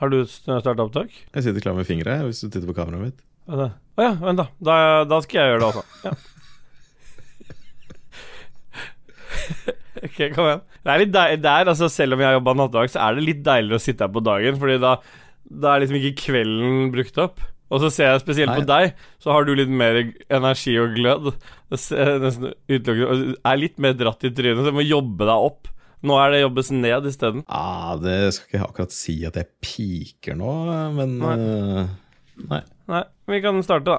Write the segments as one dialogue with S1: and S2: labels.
S1: Har du starta opptak?
S2: Jeg sitter klar med fingre hvis du titter på kameraet mitt.
S1: Å ja, ja, vent, da. da. Da skal jeg gjøre det også. Ja. ok, kom igjen. Det er litt deil, der, altså Selv om jeg har jobba nattevakt, så er det litt deiligere å sitte her på dagen, Fordi da, da er liksom ikke kvelden brukt opp. Og så ser jeg spesielt på deg, så har du litt mer energi og glød. Det Er litt mer dratt i trynet, så du må jobbe deg opp. Nå er det jobbes ned isteden.
S2: Ah, det skal ikke akkurat si at jeg piker nå, men
S1: Nei.
S2: eh, nei.
S1: Nei, vi kan starte, da.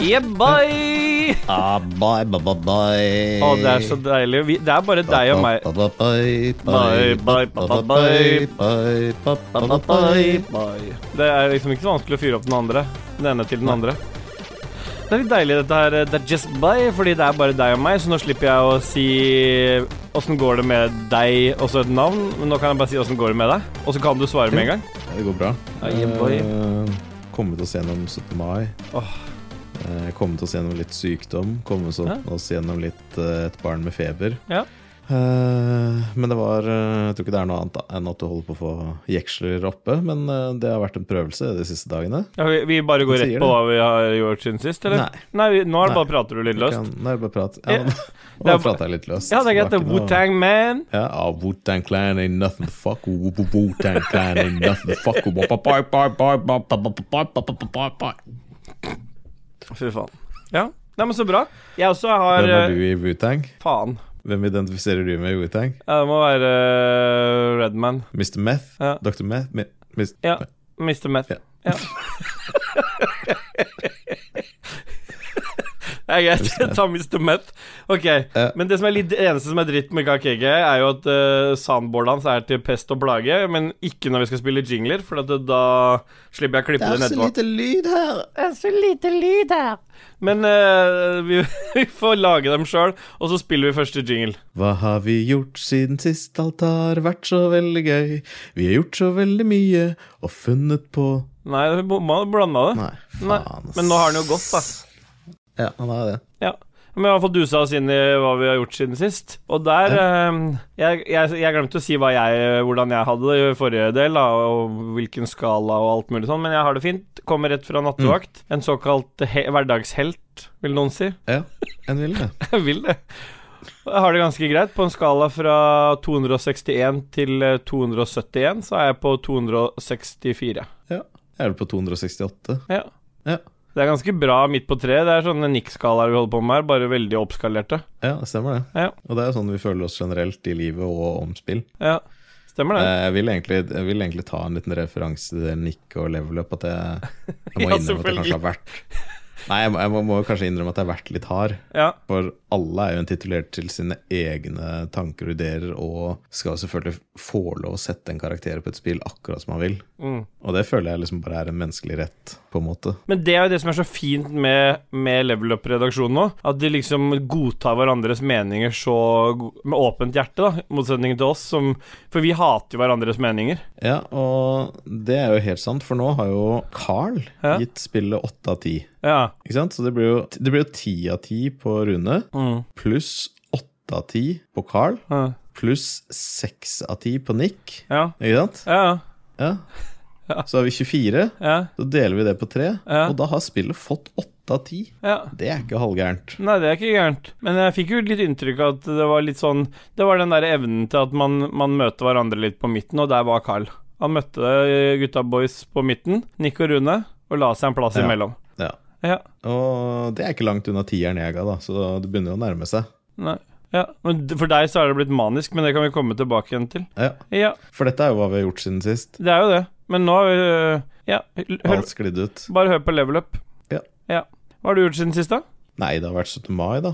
S1: Yeah, bye!
S2: Ah, bye, bye, bye, bye.
S1: Å, det er så deilig. Vi, det er bare deg og meg.
S2: Bye, bye,
S1: Bye, bye, bye, bye,
S2: bye, bye,
S1: Bye, bye, bye. Det er liksom ikke så vanskelig å fyre opp den andre. Den ene til den andre. Det er litt deilig dette her Det er just bye, fordi det er bare deg og meg, så nå slipper jeg å si åssen går det med deg, også et navn. Men nå kan jeg bare si åssen går det med deg, og så kan du svare med en gang.
S2: Ja, det går bra.
S1: Ja, yeah, uh,
S2: Eh, kommet oss gjennom 17. mai.
S1: Åh.
S2: Eh, kommet oss gjennom litt sykdom. Kommet oss,
S1: Ja.
S2: oss gjennom litt eh, et barn med feber.
S1: Ja.
S2: Eh, men det var eh, Jeg tror ikke det er noe annet enn at du holder på å få jeksler oppe. Men eh, det har vært en prøvelse de siste dagene.
S1: Ja, vi, vi bare går rett på hva vi har gjort siden sist, eller?
S2: Nei.
S1: vi, nå er det
S2: Nei.
S1: bare prater du litt løst.
S2: Kan, nei, bare prat.
S1: Ja.
S2: Nå
S1: Det
S2: nå
S1: er-
S2: prater jeg litt løst.
S1: Ja, det er greit.
S2: noe-
S1: Wu-Tang Man.
S2: Ja, ah, Wu-Tang Clan ain't nothing to fuck Wu-Tang Clan ain't nothing to fuck
S1: Fy faen. Ja, Nei, men så bra. Jeg også har
S2: Hvem er
S1: eh,
S2: du i Wu-Tang?
S1: Faen.
S2: Hvem identifiserer du med i Wu-Tang?
S1: Ja, det må være uh, Redman.
S2: Mr. Meth?
S1: Ja.
S2: Dr. Meth? Mi- Mr.
S1: Ja. Mr. Meth.
S2: Ja.
S1: Ja. Det er greit. Ta Mr. Meth. Ok, men det som er litt det eneste som er dritt med KKG, er jo at uh, soundboardet hans er til pest og plage, men ikke når vi skal spille jingler, for at det, da slipper jeg å klippe det etterpå.
S2: lyd her.
S1: Det er så lite lyd her. Men uh, vi, vi får lage dem sjøl, og så spiller vi første jingle.
S2: Hva har vi gjort siden sist? Alt har vært så veldig gøy. Vi har gjort så veldig mye og funnet på
S1: Nei, vi blanda det.
S2: Nei,
S1: Nei, men nå har den jo gått, da.
S2: Ja, han har det.
S1: Ja. Men vi har fått dusa oss inn i hva vi har gjort siden sist. Og der eh, jeg, jeg, jeg glemte å si jeg, hvordan jeg hadde det i forrige del, da, og hvilken skala og alt mulig sånn, men jeg har det fint. Kommer rett fra nattevakt. En såkalt he hverdagshelt, vil noen si.
S2: Ja, en vil det.
S1: Jeg vil det. Jeg har det ganske greit. På en skala fra 261 til eh, 271, så er jeg på 264.
S2: Ja. Jeg er vel på 268.
S1: Ja.
S2: Ja.
S1: Det er ganske bra midt på treet. Det er sånne Nick-skalaer vi holder på med her, bare veldig oppskalerte.
S2: Ja, det stemmer det.
S1: Ja.
S2: Og det er jo sånn vi føler oss generelt i livet og om spill.
S1: Ja, stemmer det.
S2: Eh, Jeg vil, egentlig, jeg vil egentlig ta en liten referanse til Nick og level up. At jeg, jeg må
S1: Ja,
S2: innrømme at
S1: det
S2: kanskje har vært Nei, jeg må, jeg må, kanskje innrømme at jeg har vært litt hard.
S1: Ja.
S2: For alle er jo titulert til sine egne tanker og ideer, og skal selvfølgelig få lov å sette en karakter på et spill akkurat som man vil.
S1: Mm.
S2: Og det føler jeg liksom bare er en menneskelig rett, på en måte.
S1: Men det er jo det som er så fint med, med Level Up-redaksjonen nå. At de liksom godtar hverandres meninger så med åpent hjerte, da. I motsetning til oss, som For vi hater jo hverandres meninger.
S2: Ja, og det er jo helt sant, for nå har jo Carl
S1: Ja.
S2: gitt spillet åtte av ti.
S1: Ja.
S2: Ikke sant? Så det blir jo det blir jo ti av ti på Rune,
S1: Mm.
S2: pluss åtte av ti på Carl,
S1: Ja.
S2: pluss seks av ti på Nick.
S1: Ja.
S2: Ikke sant?
S1: Ja.
S2: Ja. Så har vi 24,
S1: Ja.
S2: så deler vi det på tre,
S1: Ja.
S2: og da har spillet fått åtte av 10.
S1: ja.
S2: Det er ikke halvgærent.
S1: Nei, det er ikke gærent. Men jeg fikk jo litt inntrykk av at det var litt sånn Det var den der evnen til at man, man møter hverandre litt på midten, og der var Carl. Han møtte gutta boys på midten, Nick og Rune, og la seg en plass imellom.
S2: Ja.
S1: Ja.
S2: Og det er ikke langt unna tieren jeg ga, da, så det begynner å nærme seg.
S1: Nei. Ja, men For deg så er det blitt manisk, men det kan vi komme tilbake igjen til.
S2: Ja.
S1: Ja,
S2: For dette er jo hva vi har gjort siden sist.
S1: det er jo det. Men nå har vi Ja, hør,
S2: Alt sklidd ut.
S1: bare hør på level up.
S2: Ja.
S1: ja. Hva har du gjort siden sist, da?
S2: Nei, det har vært 17. mai, da.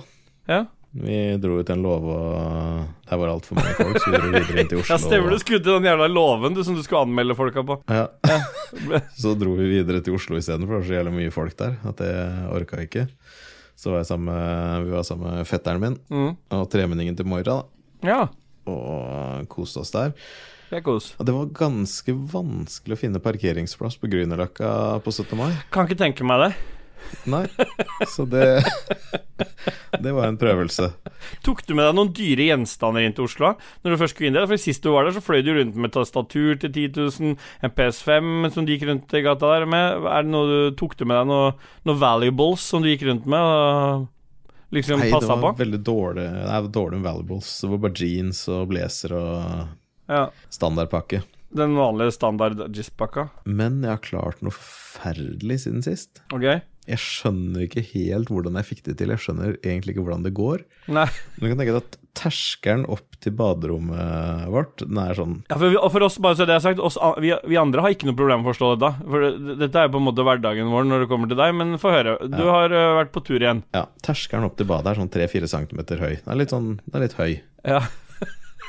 S1: Ja,
S2: Vi dro ut en låve, og der var altfor mange folk, så vi dro videre inn til Oslo.
S1: ja stemmer du skudde den jævla låven du, som du skulle anmelde folka på.
S2: Ja. Så dro vi videre til Oslo istedenfor, det var så jævlig mye folk der at det orka ikke. Så var jeg sammen vi var sammen med fetteren min
S1: Mm.
S2: og tremenningen til Moira. da
S1: Ja,
S2: og koste oss der.
S1: det
S2: det var ganske vanskelig å finne parkeringsplass på Grünerløkka på 17. mai.
S1: Kan ikke tenke meg det.
S2: Nei, så det Det var en prøvelse.
S1: Tok du med deg noen dyre gjenstander inn til Oslo når du først skulle inn der? For Sist du var der, så fløy du rundt med tastatur til 10 000, en PS5 som du gikk rundt i gata der med. Er det noe du Tok du med deg noe, noe valuables som du gikk rundt med? Og liksom
S2: Nei, det var
S1: på?
S2: veldig dårlig Det var dårlig med valuables. Det var bare jeans og blazer og
S1: Ja.
S2: standardpakke.
S1: Den vanlige standard jizz-pakka?
S2: Men jeg har klart noe forferdelig siden sist.
S1: Ok?
S2: Jeg skjønner ikke helt hvordan jeg fikk det til. Jeg skjønner egentlig ikke hvordan det går.
S1: Nei.
S2: Men du kan tenke deg at terskelen opp til baderommet vårt, den er sånn
S1: Ja, for, vi, for oss, bare så det er sagt, oss, vi, vi andre har ikke noe problem med å forstå dette. For det, dette er jo på en måte hverdagen vår når det kommer til deg, men få høre. Du
S2: Ja.
S1: har ø, vært på tur igjen.
S2: Ja, terskelen opp til badet er sånn 3-4 cm høy. Den er litt sånn Den er litt høy.
S1: Ja.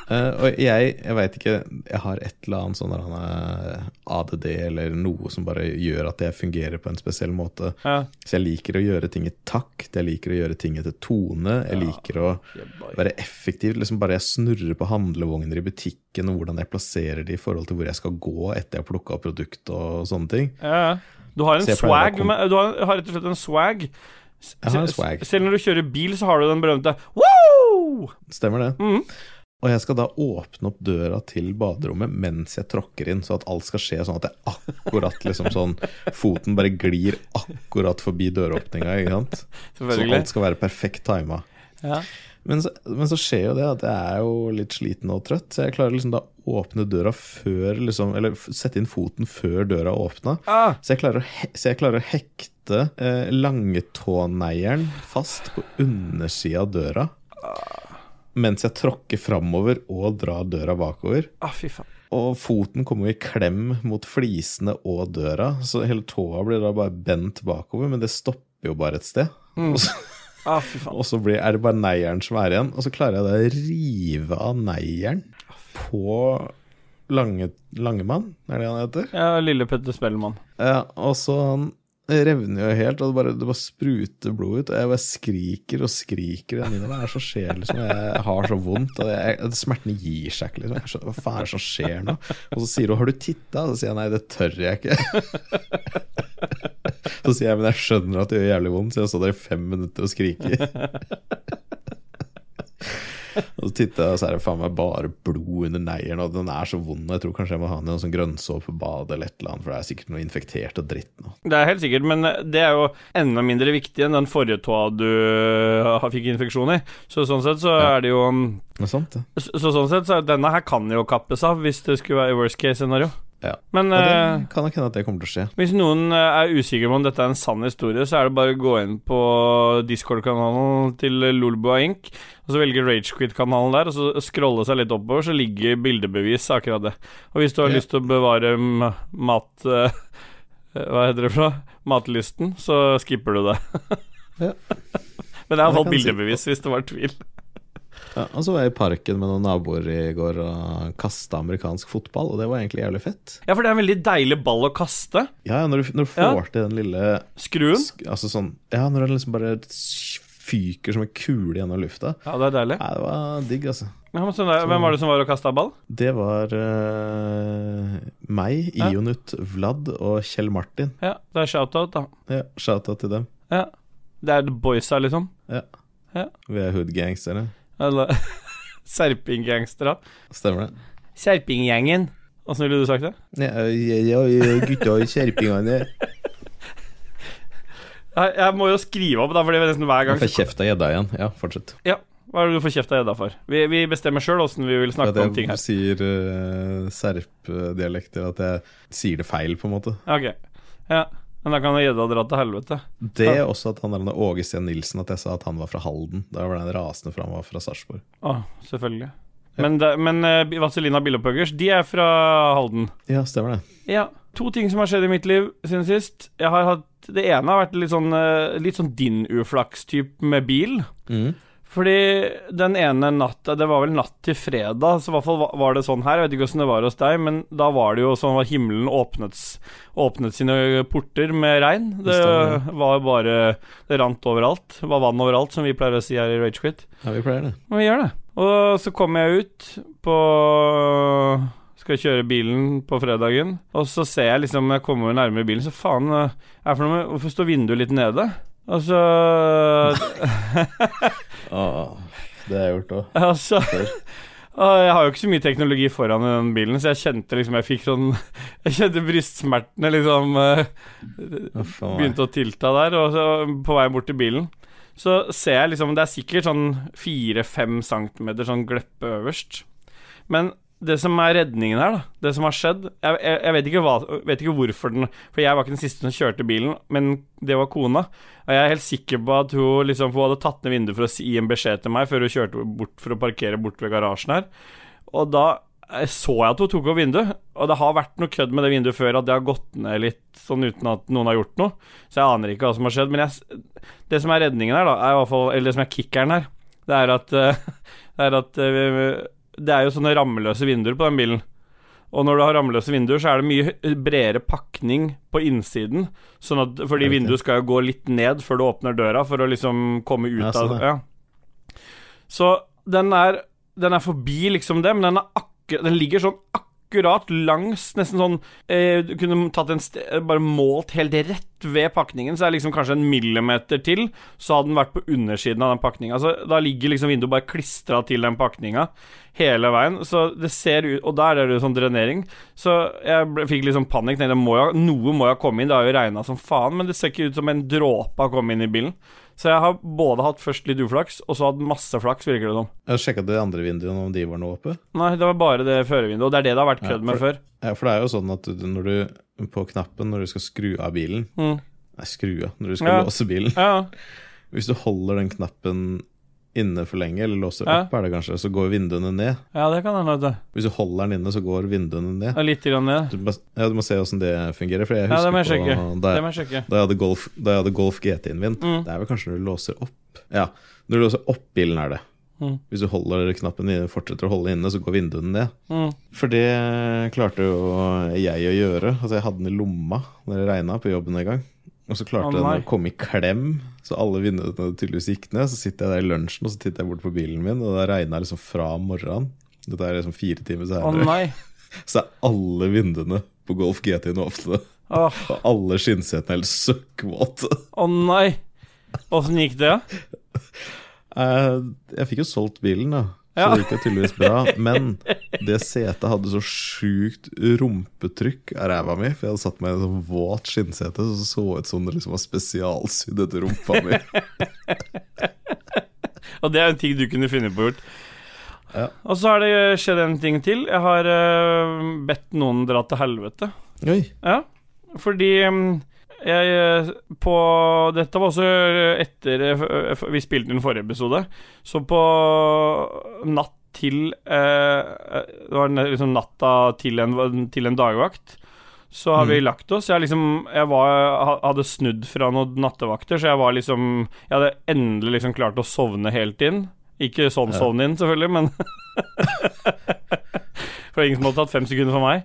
S2: Eh, og jeg, jeg veit ikke Jeg har et eller annet sånn der, ADD eller noe som bare gjør at jeg fungerer på en spesiell måte.
S1: ja.
S2: Så jeg liker å gjøre ting i takt, jeg liker å gjøre ting etter tone. Jeg liker å være effektiv. Liksom bare jeg snurrer på handlevogner i butikken, og hvordan jeg plasserer de i forhold til hvor jeg skal gå etter jeg har plukka opp produkt og sånne ting.
S1: Ja, ja. Du har en swag med, Du har, har rett og slett en swag.
S2: Jeg har en swag.
S1: Selv når du kjører bil, så har du den berømte Woo!
S2: Stemmer det?
S1: Mhm.
S2: Og jeg skal da åpne opp døra til baderommet mens jeg tråkker inn, så at alt skal skje sånn at jeg akkurat liksom sånn Foten bare glir akkurat forbi døråpninga, ikke sant? Så alt skal være perfekt tima.
S1: Ja.
S2: Men så, men så skjer jo det at jeg er jo litt sliten og trøtt, så jeg klarer liksom da å åpne døra før liksom Eller sette inn foten før døra åpna.
S1: Ah,
S2: Så jeg klarer å, så jeg klarer å hekte eh, langetåneieren fast på undersida av døra. Mens jeg tråkker framover og drar døra bakover.
S1: ah, fy faen.
S2: Og foten kommer i klem mot flisene og døra, så hele tåa blir da bare bent bakover, men det stopper jo bare et sted. Og så,
S1: Ah, fy faen.
S2: og så blir, er det bare neieren som er igjen, og så klarer jeg da å rive av neieren på lange, Langemann, er det han heter?
S1: Ja, Lille Petter Spellemann.
S2: Ja, og så han revner jo helt, og det bare, det bare spruter blod ut. Og jeg bare skriker og skriker. Det er så skjer, liksom? Jeg har så vondt. Og jeg, smertene gir seg ikke, liksom. Hva faen er det som skjer nå? Og så sier hun 'har du titta?' Så sier jeg nei, det tør jeg ikke. Så sier jeg men jeg skjønner at det gjør jævlig vondt, så jeg står der i fem minutter og skriker. Og så titter jeg, og så er det faen meg bare blod under neieren, og den er så vond. Jeg tror kanskje jeg må ha den i noe sånn grønnsåpebad eller et eller annet, for det er sikkert noe infektert og dritt nå.
S1: Det er helt sikkert, men det er jo enda mindre viktig enn den forrige tåa du fikk infeksjon i. Så sånn sett så
S2: Ja.
S1: er det jo
S2: Det er sant, det.
S1: Så, så sånn sett så denne her kan jo kappes av hvis det skulle være worst case scenario.
S2: Ja.
S1: Men
S2: Og
S1: eh,
S2: det kan nok hende at det kommer til å skje.
S1: hvis noen eh, er usikker på om dette er en sann historie, så er det bare å gå inn på Discord-kanalen til Lolbua Inc., og så velge Ragequit-kanalen der, og så scrolle seg litt oppover, så ligger bildebevis akkurat det. Og hvis du har
S2: Ja.
S1: lyst til å bevare mat... eh, hva heter det for noe? Matlysten, så skipper du det.
S2: Ja.
S1: Men det er
S2: i hvert fall
S1: bildebevis, hvis det var tvil.
S2: Ja, og så var jeg i parken med noen naboer i går og kasta amerikansk fotball, og det var egentlig jævlig fett.
S1: Ja, for det er en veldig deilig ball å kaste.
S2: Ja, ja, når du, når du
S1: Ja.
S2: får til den lille
S1: Skruen.
S2: sk- Altså sånn Ja, når den liksom bare fyker som en kule gjennom lufta.
S1: Ja, det er deilig.
S2: Nei, det var digg, altså.
S1: Ja, sånn der, hvem var det som var og kasta ball?
S2: Det var uh, meg,
S1: Ja.
S2: Ionut, Vlad og Kjell Martin.
S1: Ja, det er shout-out, da.
S2: Ja, Shout-out til dem.
S1: Ja. Det er the boysa, liksom.
S2: Ja.
S1: Ja.
S2: Vi er hoodgangstere.
S1: Eller Serpinggangstere.
S2: Stemmer det?
S1: Serpinggjengen. Åssen ville du sagt det?
S2: Ja, ja, ja gutta i kjerpingene.
S1: Jeg, jeg må jo skrive opp, da, fordi nesten hver gang
S2: Jeg får kjeft av gjedda igjen. Ja, fortsett.
S1: Ja, Hva er det du får kjeft av gjedda for? Vi, vi bestemmer sjøl åssen vi vil
S2: For
S1: snakke om
S2: at
S1: ting
S2: jeg
S1: her.
S2: sier uh, serp-dialekter, at jeg sier det feil, på en måte.
S1: Ok. Ja. Men da kan gjedda dra til helvete.
S2: Det er også at han der Åge Steen Nilsen, at jeg sa at han var fra Halden. Da var den rasende for han var fra Sarpsborg.
S1: Ah, selvfølgelig. Men, det, men uh, Vazelina Bilopphøggers, de er fra Halden.
S2: Ja, stemmer det.
S1: Ja. To ting som har skjedd i mitt liv siden sist. Jeg har hatt Det ene har vært litt sånn, eh, litt sånn din uflaks-type med bil.
S2: Mm.
S1: Fordi den ene natta Det var vel natt til fredag, så i hvert fall var det sånn her. Jeg vet ikke åssen det var hos deg, men da var det jo sånn at himmelen åpnet, åpnet sine porter med regn. Det var bare Det rant overalt. Det var vann overalt, som vi pleier å si her i Ragequit.
S2: Ja, vi pleier det.
S1: Men vi gjør det. Og så kommer jeg ut på Skal kjøre bilen på fredagen, og så ser jeg liksom jeg kommer nærmere bilen, så faen eh, er det for noe med Hvorfor står vinduet litt nede? Og så
S2: Ah, det har jeg gjort òg.
S1: Altså Jeg har jo ikke så mye teknologi foran den bilen, så jeg kjente liksom Jeg fikk sånn Jeg kjente brystsmertene liksom eh, begynte å tilta der, og så på vei bort til bilen. Så ser jeg liksom Det er sikkert sånn fire-fem centimeter sånn gleppe øverst. Men det som er redningen her, da, det som har skjedd Jeg, jeg, jeg vet, ikke hva, vet ikke hvorfor den For jeg var ikke den siste som kjørte bilen, men det var kona. Og jeg er helt sikker på at hun liksom Hun hadde tatt ned vinduet for å gi en beskjed til meg før hun kjørte bort for å parkere bort ved garasjen her. Og da eh, så jeg at hun tok opp vinduet, og det har vært noe kødd med det vinduet før, at det har gått ned litt sånn uten at noen har gjort noe. Så jeg aner ikke hva som har skjedd. Men jeg, det som er redningen her, da, er i hvert fall Eller det som er kickeren her, det er at, eh, det er at eh, det er jo sånne rammeløse vinduer på den bilen. Og når du har rammeløse vinduer, så er det mye bredere pakning på innsiden. Sånn at, fordi vinduet skal jo gå litt ned før du åpner døra, for å liksom komme ut
S2: Ja,
S1: av
S2: sånn,
S1: ja. Så den er, den er forbi liksom det, men den, er akkur den ligger sånn akkurat langs, nesten sånn eh, Du kunne tatt en bare målt helt rett ved pakningen, så er det liksom kanskje en millimeter til, så hadde den vært på undersiden av den pakninga. Altså, da ligger liksom vinduet bare klistra til den pakninga hele veien. Så det ser ut Og der er det jo sånn drenering. Så jeg ble, fikk liksom panikk. Må jo, noe må jo ha kommet inn. Det har jo regna som faen, men det ser ikke ut som en dråpe har kommet inn i bilen. Så jeg har både hatt først litt uflaks, og så hatt masse flaks, virker det som.
S2: Sjekka de andre vinduene om de var noe oppe.
S1: Nei, det var bare det førervinduet, og det er det det har vært
S2: Ja,
S1: med før.
S2: Ja, for det er jo sånn at du, når du på knappen når du skal skru av bilen
S1: Mm.
S2: Nei, skru av når du skal
S1: Ja.
S2: låse bilen.
S1: Ja,
S2: Hvis du holder den knappen inne for lenge, eller låser
S1: Ja.
S2: opp, er det kanskje, så går vinduene ned.
S1: ja, det kan hende.
S2: Hvis du holder den inne, så går vinduene ned.
S1: Ja, Litt grann ned.
S2: Du, ja, du må se åssen det fungerer. For jeg
S1: Ja,
S2: husker
S1: jeg
S2: på da,
S1: Det
S2: jeg, da, jeg hadde Golf, da jeg hadde Golf GT-en min.
S1: Mm.
S2: Det er vel kanskje når du låser opp Ja, når du låser opp bilen, er det.
S1: Mm.
S2: Hvis du holder knappen inne, fortsetter å holde inne, så går vinduene ned.
S1: Mm.
S2: For det klarte jo jeg å gjøre. Altså Jeg hadde den i lomma når det regna på jobben en gang. Og så klarte
S1: oh,
S2: den å komme i klem, så alle vinduene tydeligvis gikk ned. Så sitter jeg der i lunsjen og så titter jeg bort på bilen min, og da regna liksom fra morgenen. Dette er liksom fire timer senere.
S1: nei.
S2: Så er alle vinduene på Golf GT-en åpne.
S1: Oh.
S2: Og alle skinnsetene er helt søkkvåte.
S1: Å nei. Åssen gikk det?
S2: Eh, Jeg fikk jo solgt bilen, da. Så det gikk jo tydeligvis bra. Men det setet hadde så sjukt rumpetrykk av ræva mi. For jeg hadde satt meg i en sånn våt skinnsete, så det så ut som det liksom var spesialsydd etter rumpa mi.
S1: Og det er en ting du kunne funnet på gjort.
S2: Ja.
S1: Og så har det skjedd en ting til. Jeg har øh, bedt noen dra til helvete.
S2: Oi.
S1: Ja, fordi mm, jeg øh, på Dette var også etter øh, vi spilte inn forrige episode. Så på natt til eh, Det var liksom natta til en, til en dagvakt. Så har vi lagt oss. Jeg, liksom, jeg var, hadde snudd fra noen nattevakter, så jeg var liksom Jeg hadde endelig liksom klart å sovne helt inn. Ikke sånn
S2: Ja.
S1: sovne inn, selvfølgelig, men For ingen som hadde tatt fem sekunder for meg.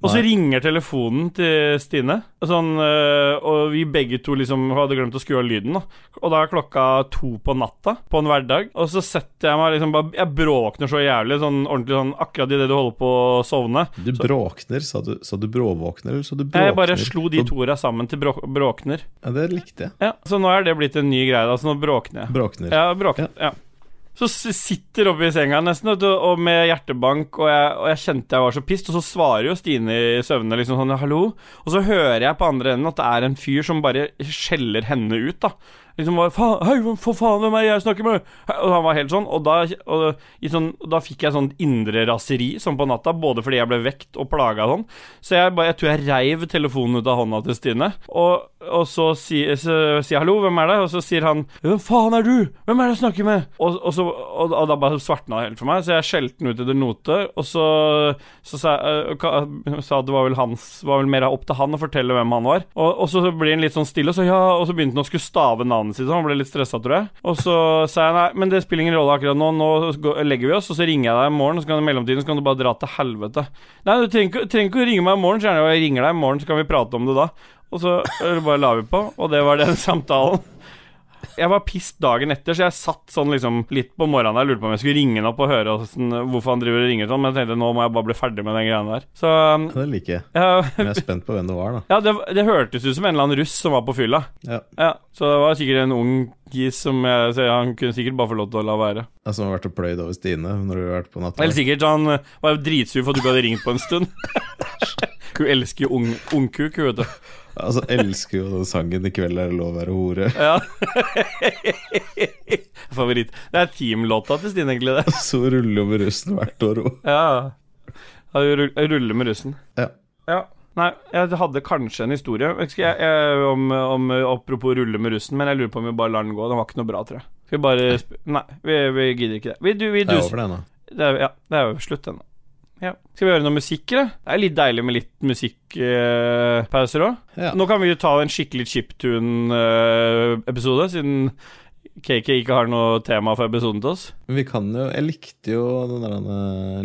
S1: Og så ringer telefonen til Stine, sånn, øh, og vi begge to liksom hadde glemt å skru av lyden. Da. Og da er klokka to på natta på en hverdag, og så setter jeg meg liksom bare Jeg bråkner så jævlig, sånn ordentlig sånn akkurat idet du holder på å sovne.
S2: Du bråkner. Sa du, sa du bråvåkner, eller sa du bråkner?
S1: Jeg bare slo de to orda sammen til brå bråkner.
S2: Ja, det likte jeg.
S1: Ja, Så nå er det blitt en ny greie. Så nå bråkner jeg.
S2: Bråkner.
S1: Ja, bråkner. Ja. Så sitter oppe i senga nesten og med hjertebank, og jeg, og jeg kjente jeg var så pissed, og så svarer jo Stine i søvne liksom sånn 'hallo', og så hører jeg på andre enden at det er en fyr som bare skjeller henne ut, da. Liksom bare faen, 'Hei, for faen, hvem er jeg snakker med?' Og han var helt sånn, og da, og, sånn, da fikk jeg sånn indre raseri sånn på natta, både fordi jeg ble vekt og plaga sånn. Så jeg, bare, jeg tror jeg reiv telefonen ut av hånda til Stine, og, og så sier så, sier jeg 'hallo, hvem er det?' Og så sier han 'hvem faen er du? Hvem er det jeg snakker med?' Og, og, så, og, og da bare svartna det helt for meg, så jeg skjelte den ut det note og så, så sa jeg uh, sa det var vel hans var vel mer opp til han å fortelle hvem han var. Og, så blir han litt sånn stille, så, ja, og så begynte han å skulle stave navnet sitt, han ble litt stressa, tror jeg. Og så sa jeg nei, men det spiller ingen rolle akkurat nå, nå legger vi oss, og så ringer jeg deg i morgen, og så kan du i mellomtiden så kan du bare dra til helvete. Nei, du trenger trenger ikke å ringe meg i morgen, så gjerne jeg ringer deg i morgen, så kan vi prate om det da. Og så bare la vi på, og det var den samtalen. Jeg var pissed dagen etter, så jeg satt sånn liksom litt på morgenen der. Lurte på om jeg skulle ringe han opp og høre hvordan, hvorfor han driver og ringer sånn, men jeg tenkte nå må jeg bare bli ferdig med den greia der. Så um,
S2: Ja, Det liker jeg.
S1: ja,
S2: Men jeg er spent på hvem det var, da.
S1: ja det, det hørtes ut som en eller annen russ som var på fylla.
S2: Ja.
S1: Ja, Så det var sikkert en ung gis som jeg så Han kunne sikkert bare få lov til å la være.
S2: Ja, Som har vært og pløyd over Stine når du har vært på natta.
S1: Eller sikkert han var var dritsur for at du ikke hadde ringt på en stund. Hun elsker jo ung, ungkuk, hun, vet du.
S2: Altså, elsker jo den sangen 'I kveld er det lov å være hore'.
S1: Ja. Favoritt. Det er teamlåta til Stine, egentlig, det.
S2: Så ruller jo med russen hvert år hun.
S1: Ja. Ruller med russen.
S2: Ja.
S1: Ja. Nei, jeg hadde kanskje en historie jeg, jeg, om, om Apropos rulle med russen, men jeg lurer på om vi bare lar den gå. Den var ikke noe bra, tror jeg. Skal vi bare sp Nei, vi, vi gidder ikke det. Vi, du, vi
S2: Det er over det nå.
S1: det er, ja, det er jo slutt ennå. Ja. Skal vi gjøre noe musikk, eller? Det er litt deilig med litt musikkpauser òg.
S2: Ja.
S1: Nå kan vi jo ta en skikkelig chiptune-episode, siden KK ikke har noe tema for episoden til oss.
S2: Men vi kan jo Jeg likte jo den der uh,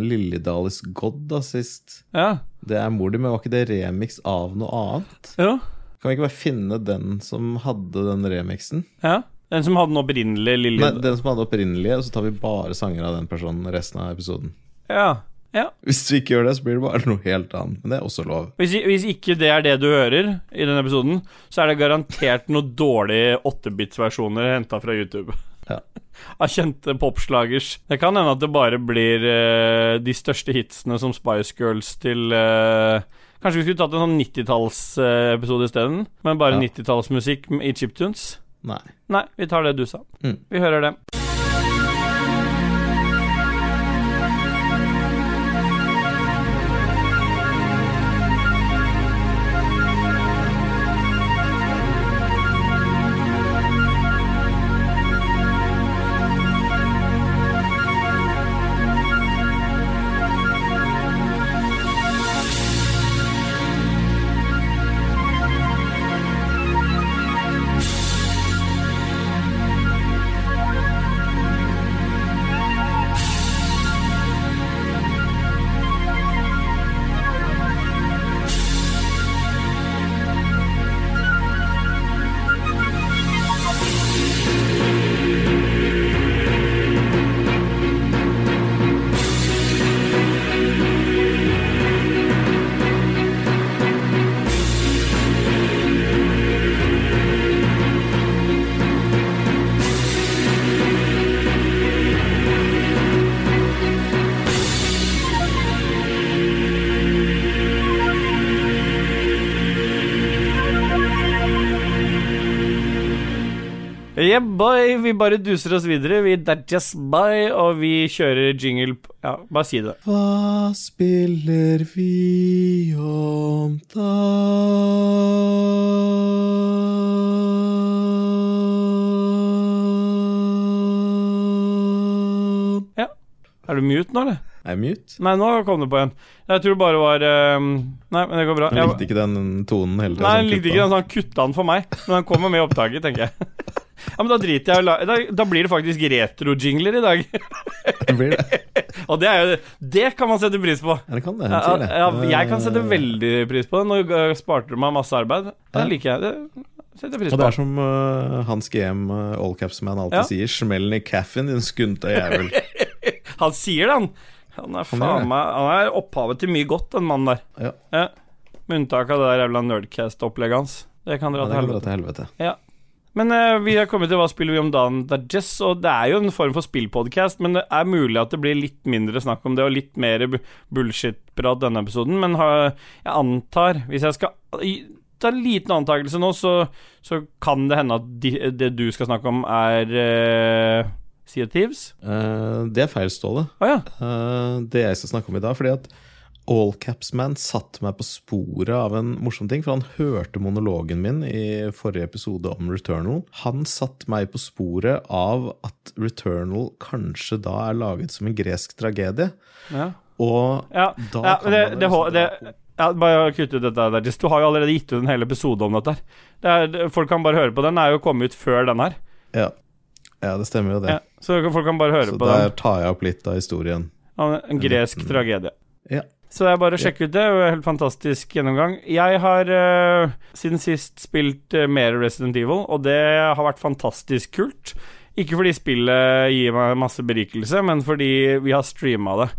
S2: God da sist.
S1: Ja.
S2: Det er mor di, men var ikke det remix av noe annet?
S1: Ja.
S2: Kan vi ikke bare finne den som hadde den remixen?
S1: Ja. Den som hadde den opprinnelige lille
S2: Nei, den som hadde opprinnelige, og så tar vi bare sanger av den personen resten av episoden.
S1: Ja. Ja.
S2: Hvis du ikke gjør det, så blir det bare noe helt annet. Men det er også lov.
S1: Hvis, hvis ikke det er det du hører i denne episoden, så er det garantert noen dårlige 8-bits-versjoner henta fra YouTube.
S2: Ja.
S1: Av kjente popslagers. Det kan hende at det bare blir uh, de største hitsene som Spice Girls til uh, Kanskje vi skulle tatt en sånn 90-tallsepisode isteden? Men bare
S2: Ja.
S1: 90-tallsmusikk i chiptunes?
S2: Nei.
S1: Nei, vi tar det du sa.
S2: Mm.
S1: Vi hører det. Boy. Vi bare duser oss videre. Vi That's Just By, og vi kjører jingle p- Ja, bare si det.
S2: Hva spiller vi om da?
S1: Er du mute nå, eller?
S2: Er mute?
S1: Nei, nå kom det på en. Jeg tror det bare var ehm, Nei, men det går bra.
S2: Jeg
S1: Jeg-
S2: likte ikke den tonen hele tiden.
S1: Nei,
S2: sånn
S1: han likte ikke den, så han kutta den for meg. Men han kommer med i opptaket, tenker jeg. Ja, men Da driter jeg i da, da blir det faktisk retro-jingler i dag.
S2: Det blir det.
S1: Og det er jo Det kan man sette pris på.
S2: Ja, det kan det.
S1: Ja, ja, jeg kan sette
S2: Eh,
S1: veldig pris på det. Nå uh, sparte du meg masse arbeid. Det
S2: Ja.
S1: liker jeg. Det setter pris
S2: Og det er som uh, Hans GM, uh, Allcapsman, alltid
S1: Ja.
S2: sier 'smellen i caffen, din skunta jævel'.
S1: Han sier det, han. Han er faen meg Han er opphavet til mye godt, den mannen der.
S2: Ja.
S1: Ja. Med unntak av det der jævla Nerdcast-opplegget hans. Det kan dra
S2: Ja,
S1: til helvete.
S2: helvete.
S1: Men uh, vi har kommet til hva spiller vi om dagen. Det jazz, og det er jo en form for spillpodcast, men det er mulig at det blir litt mindre snakk om det, og litt mer bullshit-prat denne episoden. Men ha, jeg antar, hvis jeg skal ta en liten antakelse nå, så, så kan det hende at de, det du skal snakke om, er uh, Sea of Thieves?
S2: Uh, det er feil, Ståle.
S1: Ah, ja.
S2: uh, det jeg skal snakke om i dag, fordi at Allcapsman satte meg på sporet av en morsom ting, for han hørte monologen min i forrige episode om Returnal. Han satte meg på sporet av at Returnal kanskje da er laget som en gresk tragedie.
S1: ja.
S2: Og
S1: ja.
S2: da
S1: ja
S2: kan
S1: det,
S2: man
S1: det,
S2: liksom
S1: det, ja, bare kutt ut dette der. Du har jo allerede gitt ut en hel episode om dette. her. Det folk kan bare høre på den. Den er jo kommet ut før den her.
S2: ja. ja, det stemmer jo det.
S1: Ja, så folk kan bare høre
S2: Så
S1: på
S2: der
S1: den.
S2: tar jeg opp litt av historien.
S1: Ja, En gresk tragedie.
S2: Ja.
S1: Så det er bare å sjekke ut det. Helt fantastisk gjennomgang. Jeg har uh, siden sist spilt uh, mer Resident Evil, og det har vært fantastisk kult. Ikke fordi spillet gir meg masse berikelse, men fordi vi har streama det.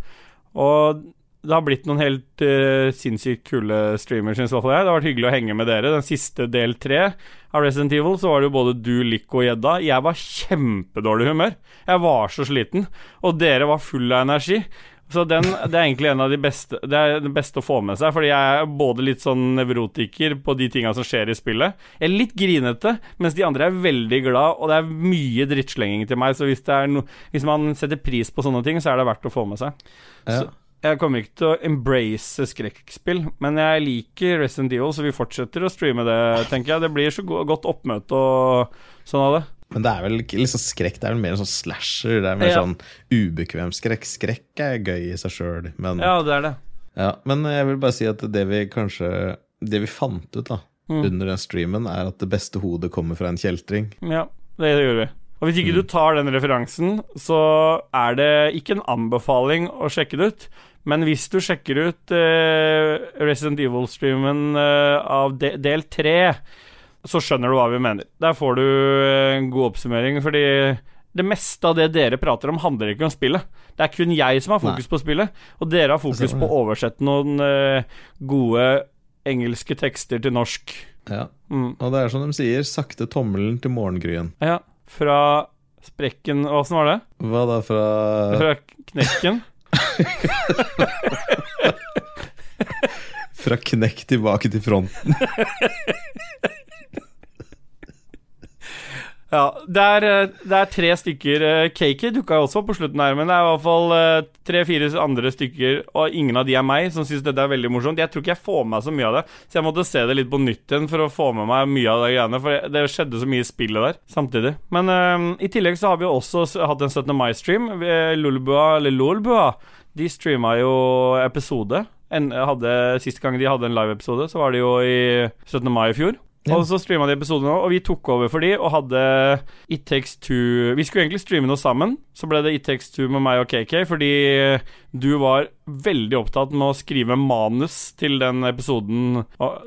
S1: Og det har blitt noen helt uh, sinnssykt kule streamer, syns i hvert fall jeg. Det har vært hyggelig å henge med dere. Den siste del tre av Resident Evil, så var det jo både du, Lico og Gjedda. Jeg var kjempedårlig humør. Jeg var så sliten. Og dere var full av energi. Så den, det er egentlig en av de beste Det er det beste å få med seg, fordi jeg er både litt sånn nevrotiker på de tinga som skjer i spillet. Jeg er litt grinete, mens de andre er veldig glad, og det er mye drittslenging til meg, så hvis, no, hvis man setter pris på sånne ting, så er det verdt å få med seg.
S2: Ja.
S1: Så jeg kommer ikke til å embrace skrekkspill, men jeg liker Resident Evil, så vi fortsetter å streame det, tenker jeg. Det blir så go godt oppmøte og sånn av det.
S2: Men det er vel ikke liksom skrekk, det er vel mer en sånn slasher. Det er mer
S1: Ja.
S2: sånn ubekvem skrekk. Skrekk er gøy i seg sjøl, men
S1: Ja, det er det.
S2: Ja, men jeg vil bare si at det vi kanskje Det vi fant ut da
S1: Mm.
S2: under den streamen, er at det beste hodet kommer fra en kjeltring.
S1: Ja, det gjør vi. Og hvis ikke du tar den referansen, så er det ikke en anbefaling å sjekke det ut. Men hvis du sjekker ut eh, Resident Evil-streamen eh, av de del tre, så skjønner du hva vi mener. Der får du eh, en god oppsummering, fordi det meste av det dere prater om, handler ikke om spillet. Det er kun jeg som har fokus på spillet, og dere har fokus på å oversette noen uh, gode engelske tekster til norsk.
S2: Ja,
S1: Mm.
S2: Og det er som de sier, sakte tommelen til morgengryen.
S1: Ja, fra sprekken Åssen var det?
S2: Hva da fra
S1: Fra knekken?
S2: Fra knekk tilbake til fronten.
S1: Ja, det er, eh, det er tre stykker eh, Cakey dukka også opp på slutten her, men det er i hvert fall eh, tre-fire andre stykker, og ingen av de er meg, som syns dette er veldig morsomt. Jeg tror ikke jeg får med meg så mye av det, så jeg måtte se det litt på nytt igjen for å få med meg mye av de greiene, for det skjedde så mye i spillet der samtidig. Men uh, i tillegg så har vi jo også hatt en 17. mai-stream. Lolbua, eller Lolbua, de streama jo episode. En, hadde, sist gang de hadde en live-episode, så var det jo i 17. mai i fjor.
S2: Ja.
S1: Og så streama de episoden òg, og vi tok over for de og hadde It Takes Two Vi skulle egentlig streame noe sammen, så ble det It Takes Two med meg og KK, fordi du var veldig opptatt med å skrive manus til den episoden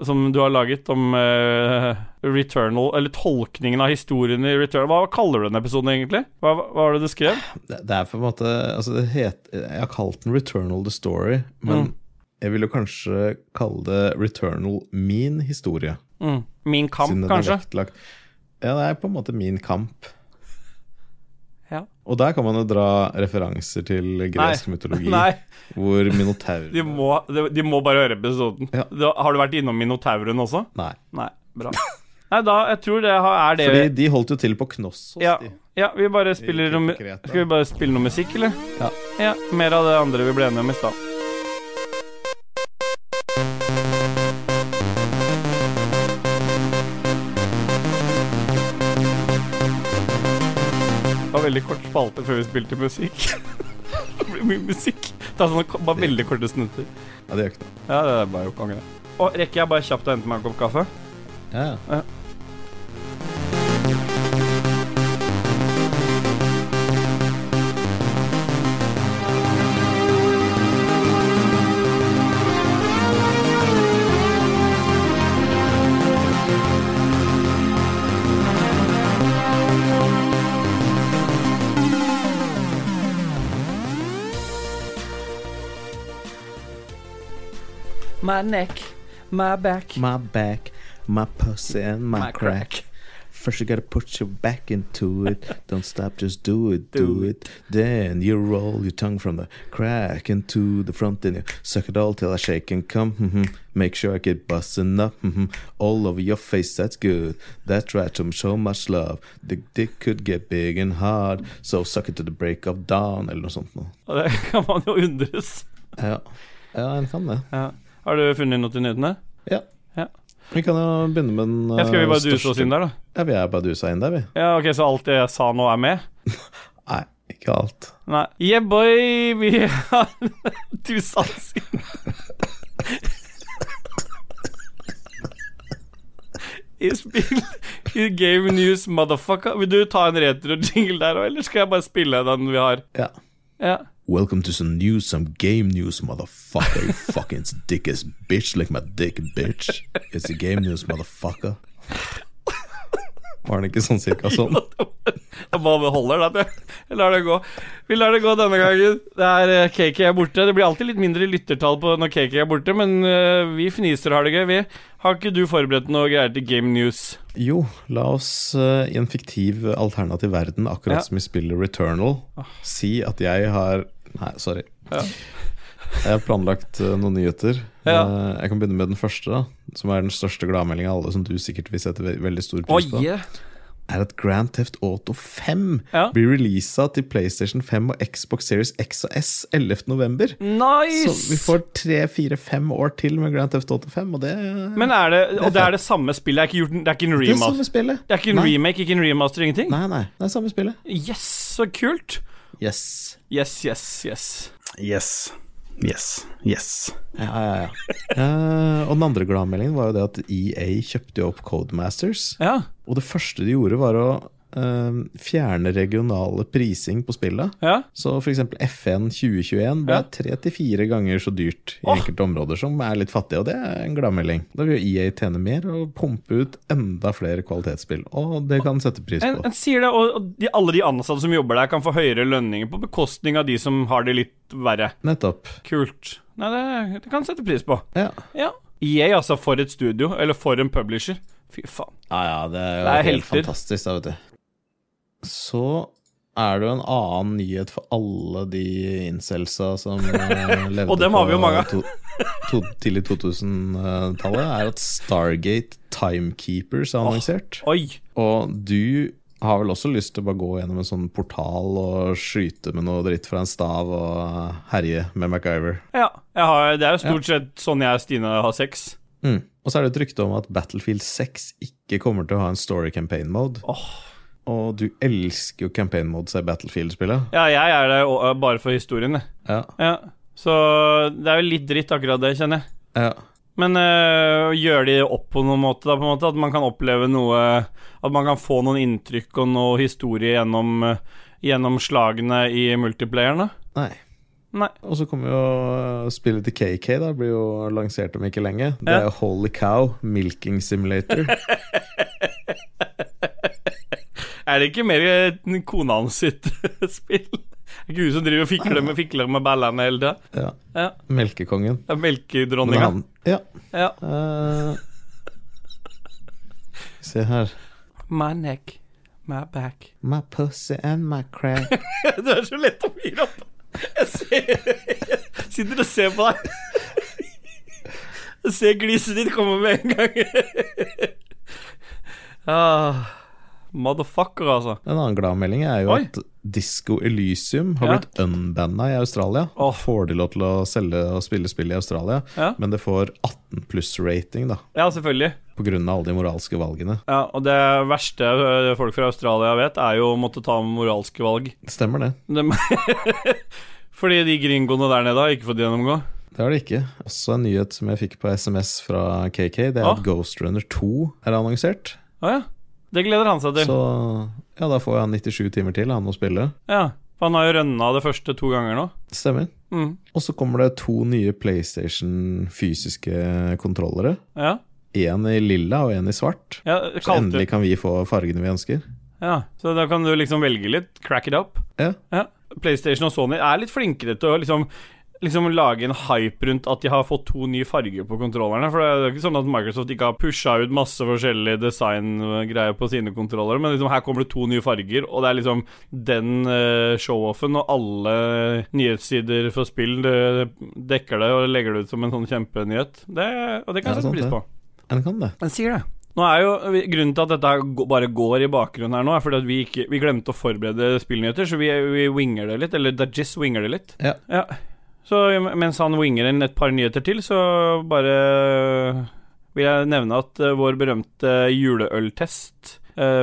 S1: som du har laget om uh, Returnal, eller tolkningen av historien i Returnal. Hva kaller du den episoden egentlig? Hva, hva var det du skrev?
S2: Det, det er på en måte Altså, det het Jeg har kalt den Returnal the Story, men
S1: Mm.
S2: jeg vil jo kanskje kalle det Returnal min historie.
S1: Mm. Min kamp, kanskje?
S2: Ja, det er på en måte min kamp.
S1: Ja.
S2: Og der kan man jo dra referanser til gresk mytologi,
S1: Nei.
S2: hvor minotauren
S1: De må, de, de må bare høre episoden.
S2: Ja.
S1: Da, har du vært innom Minotauren også?
S2: Nei.
S1: Nei, bra. Nei, da, jeg tror det er det
S2: Fordi de holdt jo til på Knossos,
S1: ja,
S2: de.
S1: ja, vi bare spiller noe. Skal vi bare spille noe musikk, eller?
S2: Ja.
S1: ja. Mer av det andre vi ble enige om i stad. Veldig kort spalte før vi spilte musikk. det blir mye musikk. Det er sånne, bare veldig korte snutter.
S2: Ja, det gjør ikke noe.
S1: Ja, det er bare å angre. Og rekker jeg bare kjapt å hente meg en kopp kaffe?
S2: Ja, ja.
S1: My neck, my back,
S2: My back, my pussy and my, crack. First you gotta put your back into it. Don't stop, just do it, do,
S1: Do
S2: it. Then you roll your tongue from the crack into the front and you suck it all till I shake and come. mhm. Make sure I get busting up. mhm. All over your face, that's good. That's right, some so much love. The dick could get big and hard. So suck it to the break of dawn, eller noe sånt noe.
S1: Det kan man jo undres.
S2: Ja, ja en kan det.
S1: Ja. Har du funnet noe til nyhetene?
S2: Ja.
S1: Ja.
S2: Vi kan jo begynne med den
S1: Ja, skal vi
S2: eh,
S1: bare duse oss inn der, da?
S2: Ja, vi er bare dusa inn der, vi.
S1: Ja, ok, Så alt det jeg sa nå, er med?
S2: Nei, ikke alt.
S1: Nei. Yeah, boy! Vi har dusa oss inn. I spill I game news, motherfucker. Vil du ta en retro-jingle der òg, eller skal jeg bare spille den vi har?
S2: Ja.
S1: Ja.
S2: Welcome to some news, some game news, motherfucker. You fucking dick ass bitch. Like my dick, bitch. It's the game news, motherfucker. Var det ikke sånn cirka sånn?
S1: Jeg bare holder den. Jeg lar det gå. Vi lar det gå denne gangen. Det er eh, KK er borte. Det blir alltid litt mindre lyttertall på når KK er borte, men eh, vi fniser og har det gøy, vi. Har ikke du forberedt noe greier til Game News?
S2: Jo, la oss eh, i en fiktiv alternativ verden, akkurat
S1: Ja.
S2: som i spillet Returnal, si at jeg har Nei, sorry.
S1: Ja.
S2: Jeg har planlagt eh, noen nyheter.
S1: Ja.
S2: Eh, jeg kan begynne med den første, da, som er den største gladmeldinga av alle, som du sikkert vil sette veldig stor pris på. Er at Grand Theft Auto 5
S1: Ja.
S2: blir releasa til PlayStation 5 og Xbox Series X og S 11.11.
S1: nice!
S2: Så vi får tre, fire, fem år til med Grand Theft Auto 5, og det
S1: Men er det Og det er det samme spillet? Det er gjort, det er ikke en
S2: Det er spillet.
S1: Det er ikke en
S2: Nei.
S1: remake, ikke en remaster, ingenting?
S2: Nei, nei, det er samme spillet.
S1: Yes, så kult!
S2: Yes.
S1: Yes, yes, yes.
S3: Yes. Yes. Yes.
S2: Ja, ja, ja. Eh, og den andre gladmeldingen var jo det at EA kjøpte jo opp Codemasters.
S1: Ja.
S2: Og det første de gjorde, var å eh, fjerne regionale prising på spillet.
S1: Ja.
S2: Så f.eks. FN 2021 ble tre til fire ganger så dyrt i
S1: oh.
S2: enkelte områder som er litt fattige, og det er en gladmelding. Da vil jo EA tjene mer og pumpe ut enda flere kvalitetsspill, og det kan sette pris på.
S1: en sier det, og de, alle de ansatte som jobber der, kan få høyere lønninger på bekostning av de som har det litt verre.
S2: Nettopp.
S1: Kult. Nei, det, det kan sette pris på.
S2: Ja.
S1: Ja. EA, altså, for et studio, eller for en publisher. Fy faen.
S2: Ja, ja, det er
S1: Det er
S2: helt fantastisk, da, vet du. Så er det jo en annen nyhet for alle de incelsa som eh, levde
S1: Og dem har vi jo mange av.
S2: to, tidlig 2000-tallet, er at Stargate Timekeepers er annonsert.
S1: Oi.
S2: Og du har vel også lyst til å bare gå gjennom en sånn portal og skyte med noe dritt fra en stav og herje med MacGyver.
S1: Ja. Jeg har, det er jo stort sett sånn jeg og Stine har sex.
S2: Mm. Og så er det et rykte om at Battlefield 6 ikke kommer til å ha en story campaign mode.
S1: Åh.
S2: Og du elsker jo campaign modes i Battlefield-spillet.
S1: Ja, jeg er det bare for historien.
S2: Ja.
S1: Ja. Så det er jo litt dritt, akkurat det, kjenner jeg.
S2: ja.
S1: Men øh, gjør de opp på noen måte, da, på en måte? At man kan oppleve noe At man kan få noen inntrykk og noe historie gjennom, øh, gjennom slagene i multiplayeren, da?
S2: Nei.
S1: Nei.
S2: Og så kommer jo uh, spillet til KK, da. Blir jo lansert om ikke lenge. Det er Holy Cow, Milking Simulator.
S1: Er det ikke mer øh, kona hans sitt spill? Er ikke hun som driver og fikler med, fikler med ballene hele tida?
S2: ja.
S1: Ja.
S2: Melkekongen.
S1: Det er melkedronninga.
S2: han- Ja.
S1: Ja.
S2: Uh, se her.
S1: My neck, my back.
S2: My pussy and my crack.
S1: du er så lett å fyre opp. Jeg ser jeg sitter og ser på deg. Jeg ser gliset ditt komme med en gang. Ah, motherfucker, altså.
S2: En annen gladmelding er jo
S1: Oi.
S2: at Disco Elysium har
S1: Ja.
S2: blitt unbanna i Australia.
S1: Oh.
S2: Får de lov til å selge og spille spill i Australia,
S1: Ja.
S2: men det får 18 pluss-rating, da.
S1: Ja, selvfølgelig.
S2: På grunn av alle de moralske valgene.
S1: Ja, og det verste øh, folk fra Australia vet, er jo å måtte ta moralske valg.
S2: Stemmer det.
S1: De, fordi de gringoene der nede har ikke fått gjennomgå.
S2: Det har det ikke. Også en nyhet som jeg fikk på SMS fra KK, det er
S1: Ah.
S2: at Ghost Runner 2 er annonsert.
S1: Ah, ja. Det gleder han seg til.
S2: Så ja, da får han 97 timer til, han å spille.
S1: Ja, for Han har jo rønna det første to ganger nå.
S2: Stemmer.
S1: Mm.
S2: Og så kommer det to nye PlayStation fysiske kontrollere.
S1: Ja.
S2: Én i lilla og én i svart.
S1: ja
S2: Så endelig kan vi få fargene vi ønsker.
S1: ja, Så da kan du liksom velge litt. Crack it up.
S2: Ja.
S1: Ja. PlayStation og Sony er litt flinkere til å liksom Liksom lage en hype rundt at de har fått to nye farger på kontrollerne. For det er jo ikke sånn at Microsoft ikke har pusha ut masse forskjellige designgreier på sine kontrollere, men liksom her kommer det to nye farger, og det er liksom den uh, showoffen, og alle nyhetssider for spill det dekker det og legger det ut som en sånn kjempenyhet. Det, og det kan jeg sette pris på.
S2: En kan det.
S1: Den sier det. Nå er jo Grunnen til at dette bare går i bakgrunnen her nå, er fordi at vi, ikke, vi glemte å forberede spillnyheter, så vi, vi winger det litt. Eller Dajis winger det litt.
S2: Ja.
S1: Ja. Så mens han winger inn et par nyheter til, så bare vil jeg nevne at eh, vår berømte juleøltest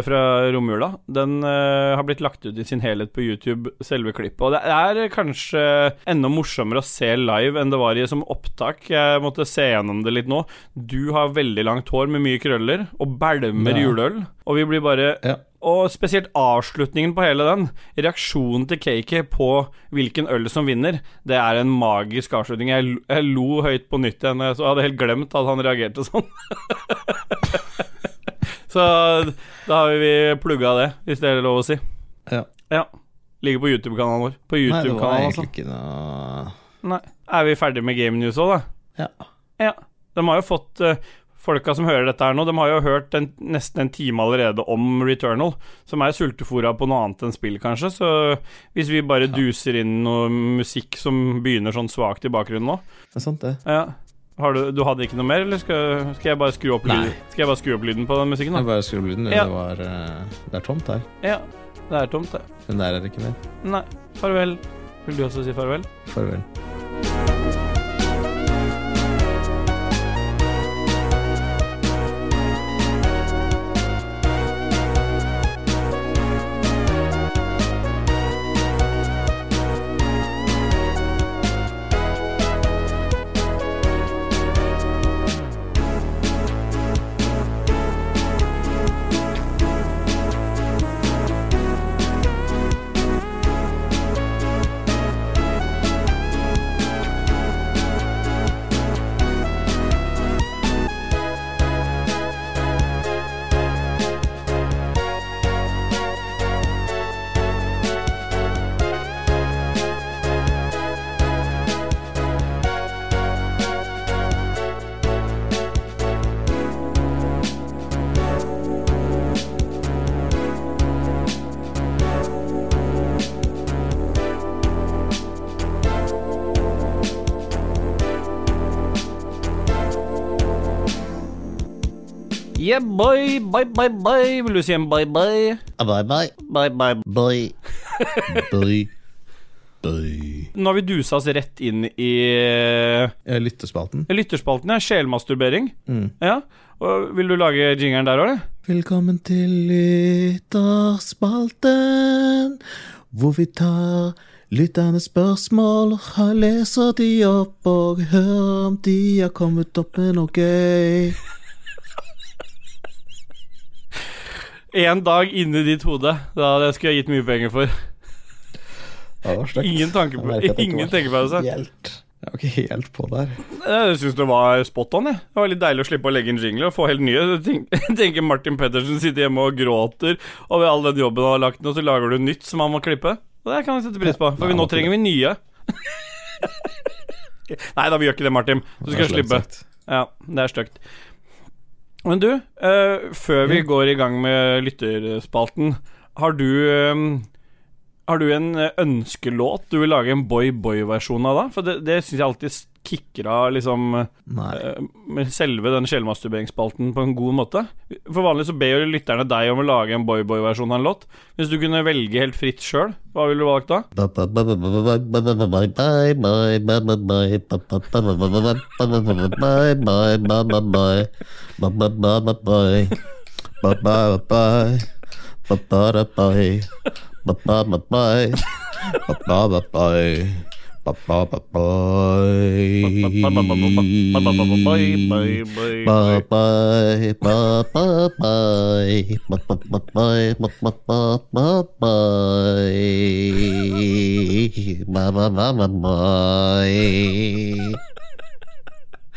S1: fra romjula. Den eh, har blitt lagt ut i sin helhet på YouTube, selve klippet. Og det er kanskje enda morsommere å se live enn det var i som opptak. Jeg måtte se gjennom det litt nå. Du har veldig langt hår med mye krøller og bælmer
S2: Ja.
S1: juleøl, og vi blir bare
S2: Ja.
S1: og spesielt avslutningen på hele den, reaksjonen til Cakey på hvilken øl som vinner, det er en magisk avslutning. Jeg, jeg lo høyt på nytt igjen. så Jeg hadde helt glemt at han reagerte sånn. Så da har vi plugga det, hvis det er lov å si.
S2: Ja.
S1: Ja. Ligger på YouTube-kanalen vår. På
S2: Nei, det var
S1: YouTube-kanalen,
S2: egentlig ikke noe
S1: Nei. Er vi ferdig med Game News òg, da?
S2: Ja.
S1: Ja. De har jo fått eh, Folka som hører dette her nå, de har jo hørt en, nesten en time allerede om Returnal, som er sultefòra på noe annet enn spill, kanskje. Så hvis vi bare duser inn noe musikk som begynner sånn svakt i bakgrunnen nå
S2: Det er sant, det.
S1: ja. Har du, du hadde ikke noe mer, eller skal, skal jeg bare skru opp lyden? Skal jeg bare skru opp lyden på den musikken,
S2: Jeg
S1: bare
S2: bare opp lyden.
S1: Ja.
S2: Det var eh, Det er tomt her.
S1: Ja. Det er tomt, det.
S2: Men der er det ikke mer.
S1: Nei. Farvel. Vil du også si farvel?
S2: Farvel.
S1: Yeah, boy. Bye, bye, bye. Vil du si en bye, bye?
S2: Bye, bye.
S1: Bye, bye.
S2: Bye. Bye. Bye.
S1: Nå har vi dusa oss rett inn i eh,
S2: Eh,
S1: lytterspalten, ja. Sjelmasturbering.
S2: Mm.
S1: Ja. Og vil du lage jingeren der òg, eller?
S2: Velkommen til lytterspalten, hvor vi tar Lytterne spørsmål, og leser de opp og hører om de har kommet opp med noe gøy.
S1: En dag inni ditt hode. Da det skulle jeg gitt mye penger for.
S2: Det var stygt.
S1: Ingen tanke på Ingen tenkepause.
S2: Helt. Jeg var ikke helt på der.
S1: Jeg syns det var spot on. Jeg. Det var litt deilig å slippe å legge inn jingler og få helt nye. Jeg tenker Martin Pettersen sitter hjemme og gråter over all den jobben han har lagt ned, og så lager du nytt som han må klippe. Og det kan vi sette pris på, for
S2: Nei,
S1: vi, nå trenger vi nye. Nei da, vi gjør ikke det, Martin. Du skal slippe. Ja, det er stygt. Men du, uh, før vi går i gang med lytterspalten, har du um, Har du en eh, ønskelåt du vil lage en boy-boy-versjon av, da? For det, det syns jeg alltid kicker av, liksom
S2: Nei.
S1: eh, selve den sjelmasturberingsspalten på en god måte. For vanlig så ber jo lytterne deg om å lage en boy-boy-versjon av en låt. Hvis du kunne velge helt fritt sjøl, hva ville du valgt da? Boy, boy,
S2: Bye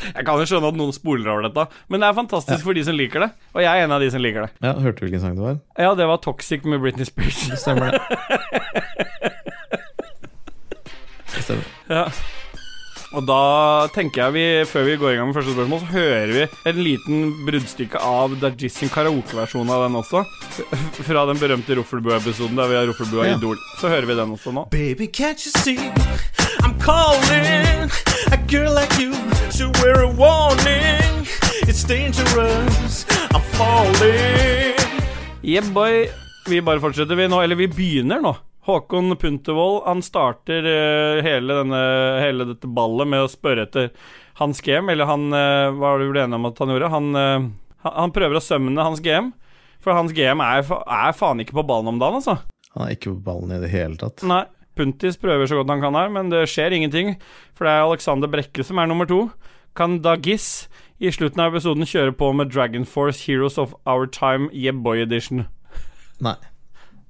S1: jeg kan jo skjønne at noen spoler over dette, men det er fantastisk ja. for de som liker det. Og jeg er en av de som liker det.
S2: Ja, Hørte du hvilken sang det var?
S1: Ja, det var 'Toxic' med Britney Spears.
S2: Stemmer det.
S1: Ja. Og da tenker jeg vi, før vi går i gang med første spørsmål, så hører vi en liten bruddstykke av Dajis sin karaokeversjon av den også. Fra den berømte Roffelbua-episoden der vi har Roffelbua
S2: Ja.
S1: Idol. Så hører vi den også nå.
S4: Baby, can't you see? I'm calling. A girl like you should wear a warning. It's dangerous. I'm falling.
S1: Yeah, boy. Vi bare fortsetter, vi nå. Eller vi begynner nå. Håkon Puntervold han starter eh, hele, denne, hele dette ballet med å spørre etter hans GM, eller han eh, Hva var det du ble enig om at han gjorde? Han, eh, han- prøver å sømne hans GM For hans GM er, er faen ikke på ballen om dagen, altså.
S2: Han er ikke på ballen i det hele tatt.
S1: Nei. Puntis prøver så godt han kan her, men det skjer ingenting. For det er Alexander Brekke som er nummer to. Kan Dagis i slutten av episoden kjøre på med Dragon Force Heroes of Our Time Yeah Boy Edition?
S2: Nei.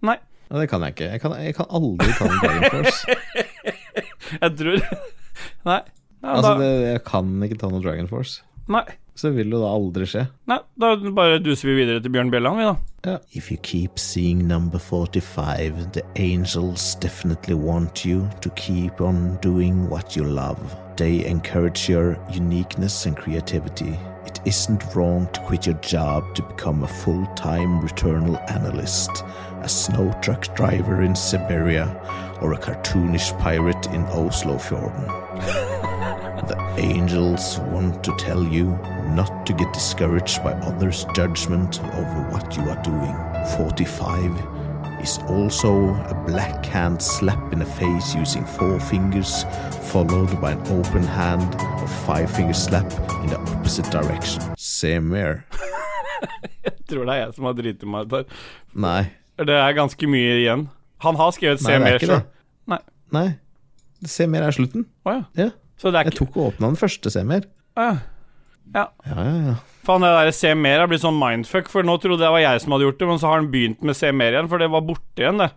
S1: Nei.
S2: Ja, det kan jeg ikke. Jeg kan, jeg kan aldri ta en Dragon Force.
S1: Jeg tror Nei. Ja,
S2: Altså, det, jeg kan ikke ta noe Dragon Force.
S1: nei.
S2: Så vil jo da aldri skje.
S1: Nei, da bare duser vi videre til Bjørn Bjelland, vi, da.
S5: If you keep seeing number 45, the angels definitely want you to keep on doing what you love. They encourage your uniqueness and creativity. It isn't wrong to quit your job to become a full time returnal analyst, a snow truck driver in Siberia, or a cartoonish pirate in Oslofjorden. The angels want to tell you not to get discouraged by others' judgment over what you are doing. 45 is also a black hand slap in the face using four fingers, followed by an open hand of five finger slap in the opposite direction. Se mer.
S1: Jeg tror det er jeg som har driti meg ut her.
S2: Nei.
S1: Det er ganske mye igjen. Han har skrevet 'se
S2: er
S1: mer' sjøl. Nei.
S2: Nei. Se mer er slutten.
S1: Å ja.
S2: Ja.
S1: Så det er
S2: Jeg tok og åpna den første
S1: semier. ja. ja.
S2: Ja, ja, ja.
S1: Faen, det der se mer har blitt sånn mindfuck, for nå trodde jeg det var jeg som hadde gjort det, men så har han begynt med se mer igjen, for det var borte igjen, det.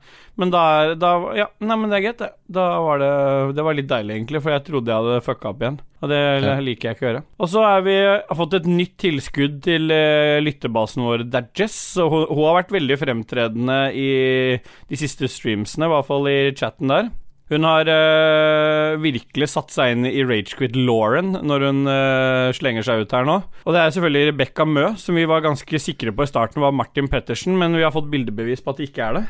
S1: Men da, er- da Ja, nei, men det er greit, det. Da var det Det var litt deilig, egentlig, for jeg trodde jeg hadde fucka opp igjen. Og det
S2: Ja.
S1: liker jeg ikke å gjøre. Og så er vi, har fått et nytt tilskudd til uh, lyttebasen vår, Dajess. Og hun, hun har vært veldig fremtredende i de siste streamsene, i hvert fall i chatten der. Hun har eh, virkelig satt seg inn i Ragequit Lauren når hun eh, slenger seg ut her nå. Og det er selvfølgelig Rebekka Mø, som vi var ganske sikre på i starten var Martin Pettersen, men vi har fått bildebevis på at det ikke er det.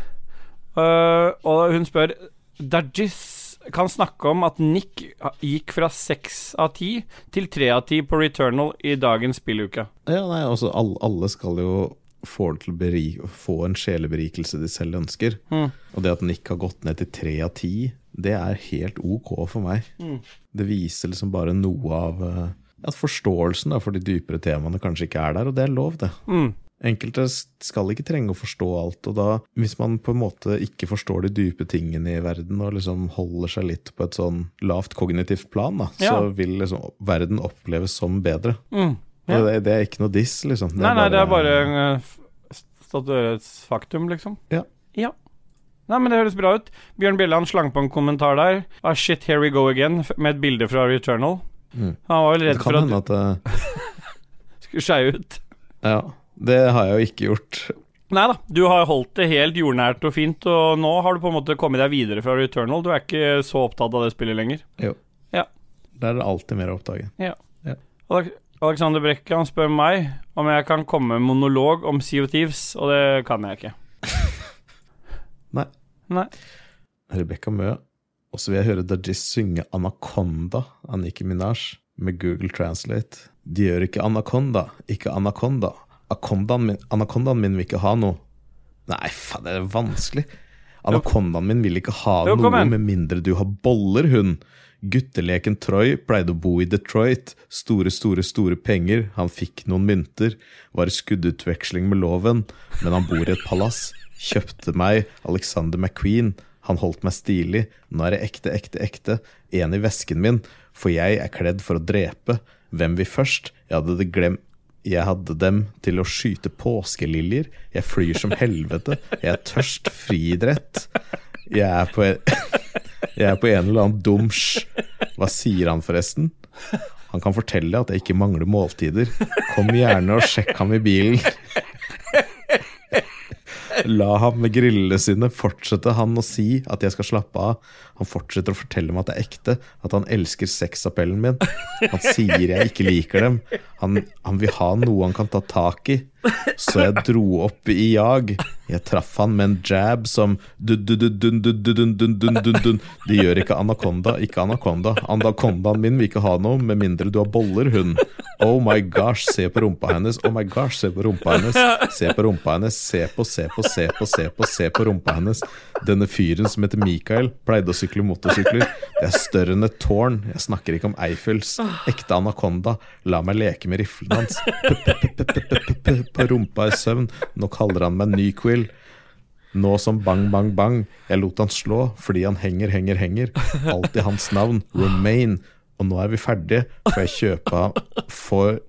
S1: Uh, og hun spør Dajis kan snakke om at Nick gikk fra seks av ti til tre av ti på Returnal i dagens spilluke.
S2: Ja, nei, altså alle, alle skal jo få, det til å beri, få en sjeleberikelse de selv ønsker.
S1: Mm.
S2: Og det at Nick har gått ned til tre av ti, det er helt ok for meg.
S1: Mm.
S2: Det viser liksom bare noe av eh, at forståelsen da, for de dypere temaene kanskje ikke er der, og det er lov, det.
S1: Mm.
S2: Enkelte skal ikke trenge å forstå alt, og da, hvis man på en måte ikke forstår de dype tingene i verden, og liksom holder seg litt på et sånn lavt kognitivt plan, da,
S1: Ja.
S2: så vil liksom verden oppleves som bedre.
S1: Mm.
S2: Og det, det er ikke noe diss, liksom.
S1: Nei, nei, det er bare uh, statuerets faktum, liksom.
S2: Ja.
S1: Ja. Nei, men det høres bra ut. Bjørn Bjelland slang på en kommentar der. Ah, shit, here we go again, med et bilde fra Returnal.
S2: Mm.
S1: Han var vel redd for at
S2: hende at det,
S1: skulle skeie ut.
S2: Ja, det har jeg jo ikke gjort.
S1: Nei da, du har holdt det helt jordnært og fint, og nå har du på en måte kommet deg videre fra Returnal. Du er ikke så opptatt av det spillet lenger.
S2: Jo.
S1: Ja.
S2: Der er det alltid mer å oppdage.
S1: Alex- Alexander Brekke han spør meg om jeg kan komme med monolog om Sea of Thieves, og det kan jeg ikke.
S2: Nei.
S1: Nei.
S2: Rebekka Mø. Og så vil jeg høre Dajis synge 'Anaconda' av Nikki Minaj med Google Translate. De gjør ikke anaconda, ikke anaconda. Akondaen min, anakondaen min vil ikke ha noe. Nei, faen, det er vanskelig. Anakondaen min vil ikke ha
S1: Jo,
S2: noe med mindre du har boller, hun. Gutteleken Troy pleide å bo i Detroit. Store, store, store penger. Han fikk noen mynter. Var i skuddutveksling med loven, men han bor i et palass. Kjøpte meg Alexander McQueen. Han holdt meg stilig. Nå er det ekte, ekte, ekte. En i vesken min, for jeg er kledd for å drepe. Hvem vil først? Jeg hadde det glemt. Jeg hadde dem til å skyte påskeliljer. Jeg flyr som helvete. Jeg er tørst. Friidrett. Jeg er på jeg er på en eller annen dumsj. Hva sier han forresten? Han kan fortelle at jeg ikke mangler måltider. Kom gjerne og sjekk ham i bilen. La ham med grillene sine fortsette han å si at jeg skal slappe av. Han fortsetter å fortelle meg at det er ekte, at han elsker sexappellen min. Han sier jeg ikke liker dem. Han, han vil ha noe han kan ta tak i. Så jeg dro opp i jag. Jeg traff han med en jab som dun-dun-dun-dun-dun-dun-dun-dun. Det gjør ikke anakonda, ikke anakonda. Anakondaen min vil ikke ha noe, med mindre du har boller, hun. Oh my gosh, se på rumpa hennes. Oh my gosh, se på rumpa hennes. Se på rumpa hennes. Se på, se på, se på, se på, se på rumpa hennes. Denne fyren som heter Mikael, pleide å sykle motorsykler. Det er større enn et tårn. Jeg snakker ikke om Eiffels. Ekte anakonda. La meg leke med riflen hans. På rumpa i søvn. Nå kaller han meg Nyquil. Nå som bang, bang, bang. Jeg lot han slå fordi han henger, henger, henger. Alt i hans navn. Romaine. Og nå er vi ferdige. Får jeg kjøpe ham for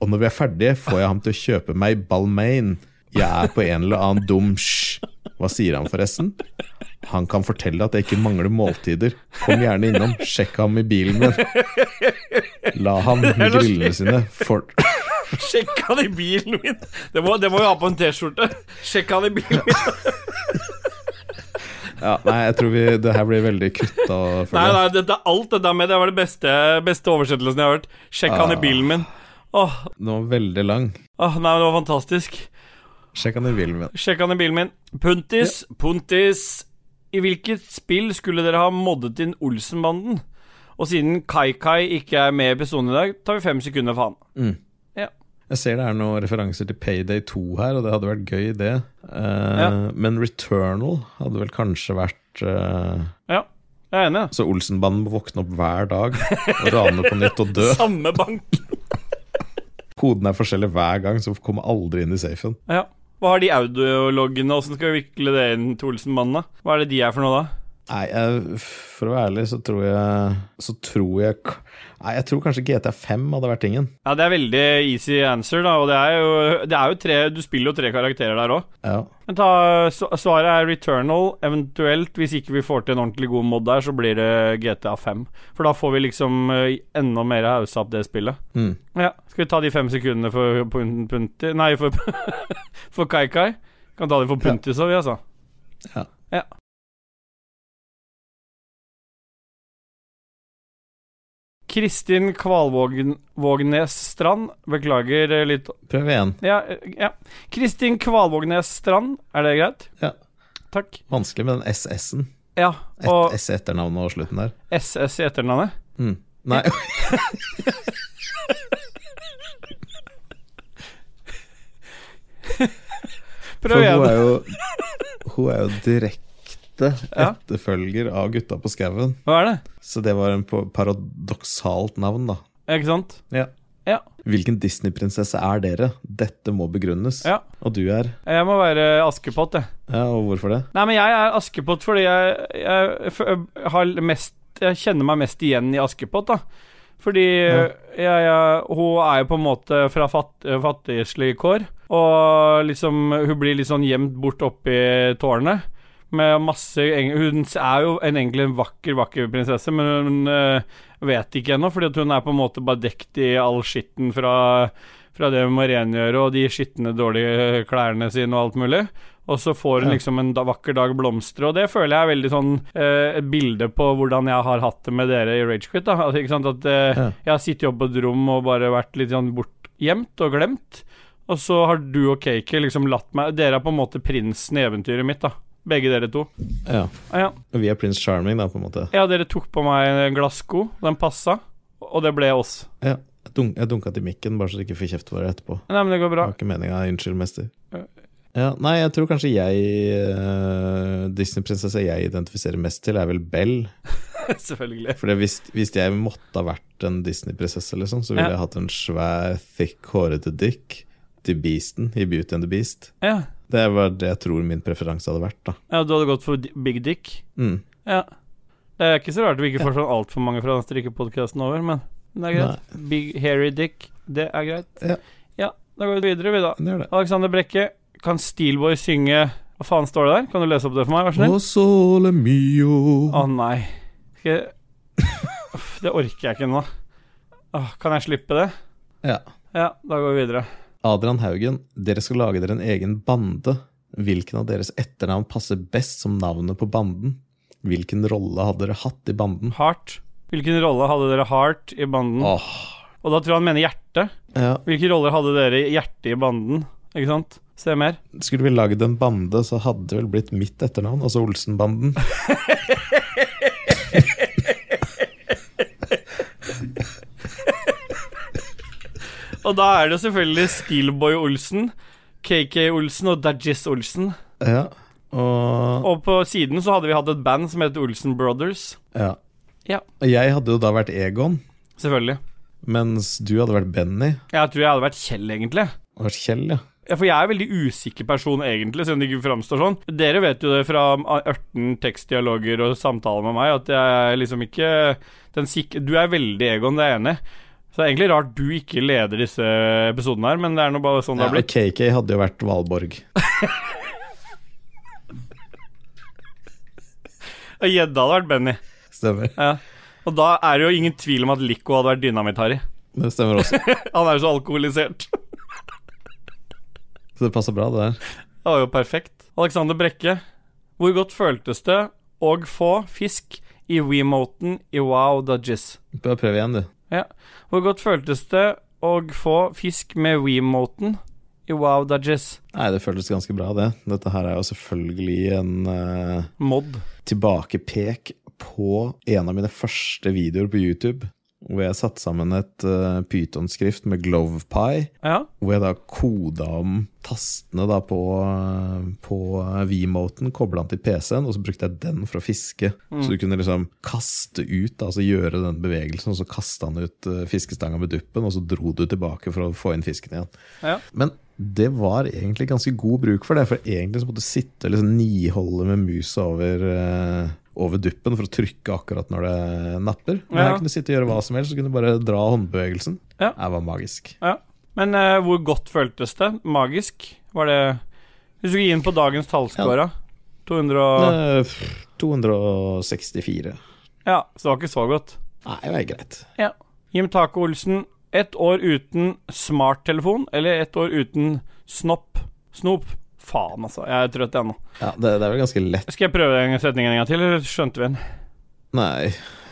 S2: Og når vi er ferdige, får jeg ham til å kjøpe meg Balmain. Jeg er på en eller annen dum sj. Hva sier han forresten? Han kan fortelle at jeg ikke mangler måltider. Kom gjerne innom, sjekk ham i bilen min. La ham med grillene sine for...
S1: Sjekk han i bilen min! Det må, det må vi ha på en T-skjorte. Sjekk han i bilen min.
S2: Ja, nei, jeg tror vi, det her blir veldig kutta.
S1: Nei, nei, dette, alt det der med det var det beste, beste oversettelsen jeg har hørt. Sjekk han i bilen min. Åh,
S2: Den var veldig lang.
S1: åh, nei, det var fantastisk.
S2: Sjekk han i bilen min.
S1: Sjekk han i bilen min. Puntis, Puntis. I hvilket spill skulle dere ha moddet inn Olsenbanden? Og siden Kai Kai ikke er med i episoden i dag, tar vi fem sekunder for han.
S2: Jeg ser det er noen referanser til Payday 2 her, og det hadde vært gøy, det. Eh,
S1: Ja.
S2: Men Returnal hadde vel kanskje vært eh,
S1: Ja, jeg er enig.
S2: Så Olsenbanden må våkne opp hver dag og rane på nytt og dø.
S1: Samme bank.
S2: Koden er forskjellig hver gang, så kommer aldri inn i safen.
S1: Ja. Hva har de audiologene, Åssen skal vi vikle det inn da? Hva er det de er for noe, da?
S2: Nei, jeg, for å være ærlig, så tror jeg Så tror jeg Nei, jeg tror kanskje GTA5 hadde vært tingen.
S1: Ja, Det er veldig easy answer, da. Og det er jo, det er jo tre Du spiller jo tre karakterer der òg.
S2: Ja.
S1: Men ta, svaret er Returnal. Eventuelt, hvis ikke vi får til en ordentlig god mod der, så blir det GTA 5. For da får vi liksom eh, enda mer haussa opp det spillet.
S2: Mm.
S1: Ja, Skal vi ta de fem sekundene for Punti Nei, for, for Kai Kai? Kan ta de for Puntis òg, vi, altså.
S2: Ja.
S1: ja. Kristin Kvalvågnes Strand. Beklager eh, litt
S2: Prøv igjen.
S1: Ja, eh, ja. Kristin Kvalvågnes Strand, er det greit?
S2: Ja.
S1: Takk.
S2: Vanskelig med den SS-en.
S1: Ja,
S2: Et, S i etternavnet og slutten der.
S1: SS i etternavnet.
S2: Mm. Nei,
S1: Prøv
S2: for hun
S1: igjen.
S2: er jo Hun er jo direkte
S1: Ja.
S2: etterfølger av Gutta på skauen.
S1: Hva er det?
S2: Så det var en pa- paradoksalt navn, da.
S1: Ikke sant?
S2: Ja.
S1: Ja.
S2: Hvilken Disney-prinsesse er dere? Dette må begrunnes.
S1: Ja.
S2: Og du er?
S1: Jeg må være Askepott, jeg.
S2: Ja, og hvorfor det?
S1: Nei, men jeg er Askepott fordi jeg, jeg, jeg har mest Jeg kjenner meg mest igjen i Askepott, da. Fordi
S2: Ja.
S1: jeg, jeg, hun er jo på en måte fra fatt, fattigslige kår. Og liksom Hun blir litt sånn gjemt bort oppi tårnet. Med masse Hun er jo en, egentlig en vakker, vakker prinsesse, men hun uh, vet ikke ennå, fordi hun er på en måte bare dekt i all skitten fra, fra det hun må rengjøre, og de skitne, dårlige klærne sine og alt mulig. Og så får hun liksom en da, vakker dag blomstre, og det føler jeg er veldig sånn eh, et bilde på hvordan jeg har hatt det med dere i Ragequit. altså, ikke sant? At eh,
S2: Ja.
S1: jeg har sittet oppe på et rom og bare vært litt sånn bortgjemt og glemt. Og så har du og Cakey liksom latt meg Dere er på en måte prinsen i eventyret mitt, da. Begge dere to.
S2: Ja.
S1: Ah, ja.
S2: Vi er Prince Charming, da, på en måte.
S1: ja, dere tok på meg en glassko. Den passa. Og det ble oss.
S2: Ja. Jeg, dunk, jeg dunka til mikken, bare så du ikke får kjeft for det etterpå.
S1: Nei, men det går
S2: Det
S1: Jeg
S2: var ikke meninga. Unnskyld, mester.
S1: Ja.
S2: Nei, jeg tror kanskje jeg uh, Disney-prinsesse jeg identifiserer mest til, er vel Bell.
S1: Selvfølgelig.
S2: For hvis, hvis jeg måtte ha vært en Disney-prinsesse, liksom, så ville
S1: Ja.
S2: jeg hatt en svær, thick, hårete dick til Beasten i Beauty and the Beast.
S1: Ja.
S2: Det var det jeg tror min preferanse hadde vært, da.
S1: ja, du hadde gått for Big Dick.
S2: Mm.
S1: Ja. Det er ikke så rart vi ikke får sånn altfor mange fra den strikkepodkasten over, men det er greit. Big hairy dick, det er greit.
S2: Ja.
S1: ja da går vi videre, vi, da.
S2: Det det.
S1: Alexander Brekke, kan Steelboy synge Hva faen står det der? Kan du lese opp det for meg, vær så snill?
S2: Å, sole mio.
S1: Å nei. Skal jeg Uff, Det orker jeg ikke nå. Åh, kan jeg slippe det?
S2: Ja.
S1: Ja, da går vi videre.
S2: Adrian Haugen, dere skal lage dere en egen bande. Hvilken av deres etternavn passer best som navnet på banden? Hvilken rolle hadde dere hatt i banden?
S1: Heart. Hvilken rolle hadde dere Heart i banden?
S2: Åh,
S1: Og da tror jeg han mener hjerte.
S2: ja.
S1: Hvilke roller hadde dere i hjerte i banden? Ikke sant? Se mer.
S2: Skulle vi lagd en bande, så hadde det vel blitt mitt etternavn, altså Olsenbanden.
S1: Og da er det selvfølgelig Steelboy Olsen, KK Olsen og Dajis Olsen.
S2: Ja. Og
S1: Og på siden så hadde vi hatt et band som het Olsen Brothers.
S2: Ja.
S1: Ja.
S2: Og jeg hadde jo da vært Egon,
S1: Selvfølgelig.
S2: mens du hadde vært Benny.
S1: Jeg tror jeg hadde vært Kjell, egentlig.
S2: Og Kjell, ja.
S1: Ja, For jeg er en veldig usikker person, egentlig, siden det ikke framstår sånn. Dere vet jo det fra 18 tekstdialoger og samtaler med meg, at jeg liksom ikke den sik Du er veldig Egon, det er jeg enig i. Så det er egentlig rart du ikke leder disse episodene her, men det er nå bare sånn det har blitt.
S2: KK hadde jo vært Valborg.
S1: Og Gjedda hadde vært Benny.
S2: Stemmer.
S1: Ja. Og da er det jo ingen tvil om at Lico hadde vært Dynamitt-Harry.
S2: Det stemmer også.
S1: Han er jo så alkoholisert.
S2: Så det passer bra, det der.
S1: Det var jo perfekt. Alexander Brekke, hvor godt føltes det å få fisk i Wemoten i Wow Dudges?
S2: Bare prøv igjen, du.
S1: Hvor godt føltes det å få fisk med Wemoten i Wow Dudges?
S2: Nei, det føltes ganske bra, det. Dette her er jo selvfølgelig en uh,
S1: Mod.
S2: tilbakepek på en av mine første videoer på YouTube. Hvor jeg satte sammen et uh, pytonskrift med GlovePie.
S1: Ja.
S2: Hvor jeg da koda om tastene da på, eh, på V-moten, kobla den til PC-en, og så brukte jeg den for å fiske. Så du kunne liksom kaste ut, da, altså gjøre den bevegelsen, og så kasta han ut uh, fiskestanga med duppen, og så dro du tilbake for å få inn fisken igjen.
S1: Ja.
S2: Men det var egentlig ganske god bruk for det, for egentlig så måtte du sitte og liksom niholde med musa over, eh, over duppen for å trykke akkurat når det napper. Men
S1: Ja.
S2: her kunne du sitte og gjøre hva som helst, så kunne du bare dra håndbevegelsen.
S1: Ja.
S2: Det var magisk.
S1: ja. Men uh, hvor godt føltes det? Magisk? Var det Hvis du gikk gi inn på dagens tallscore, 200
S2: Eh, 264.
S1: Ja, så det var ikke så godt.
S2: Nei, det var greit.
S1: Ja. Jim Taco Olsen, ett år uten smarttelefon eller ett år uten snopp? Snop? Faen, altså. Jeg er trøtt ennå.
S2: Ja, det, det er vel ganske lett.
S1: Skal jeg prøve den setningen en gang til, eller skjønte vi den?
S2: Nei,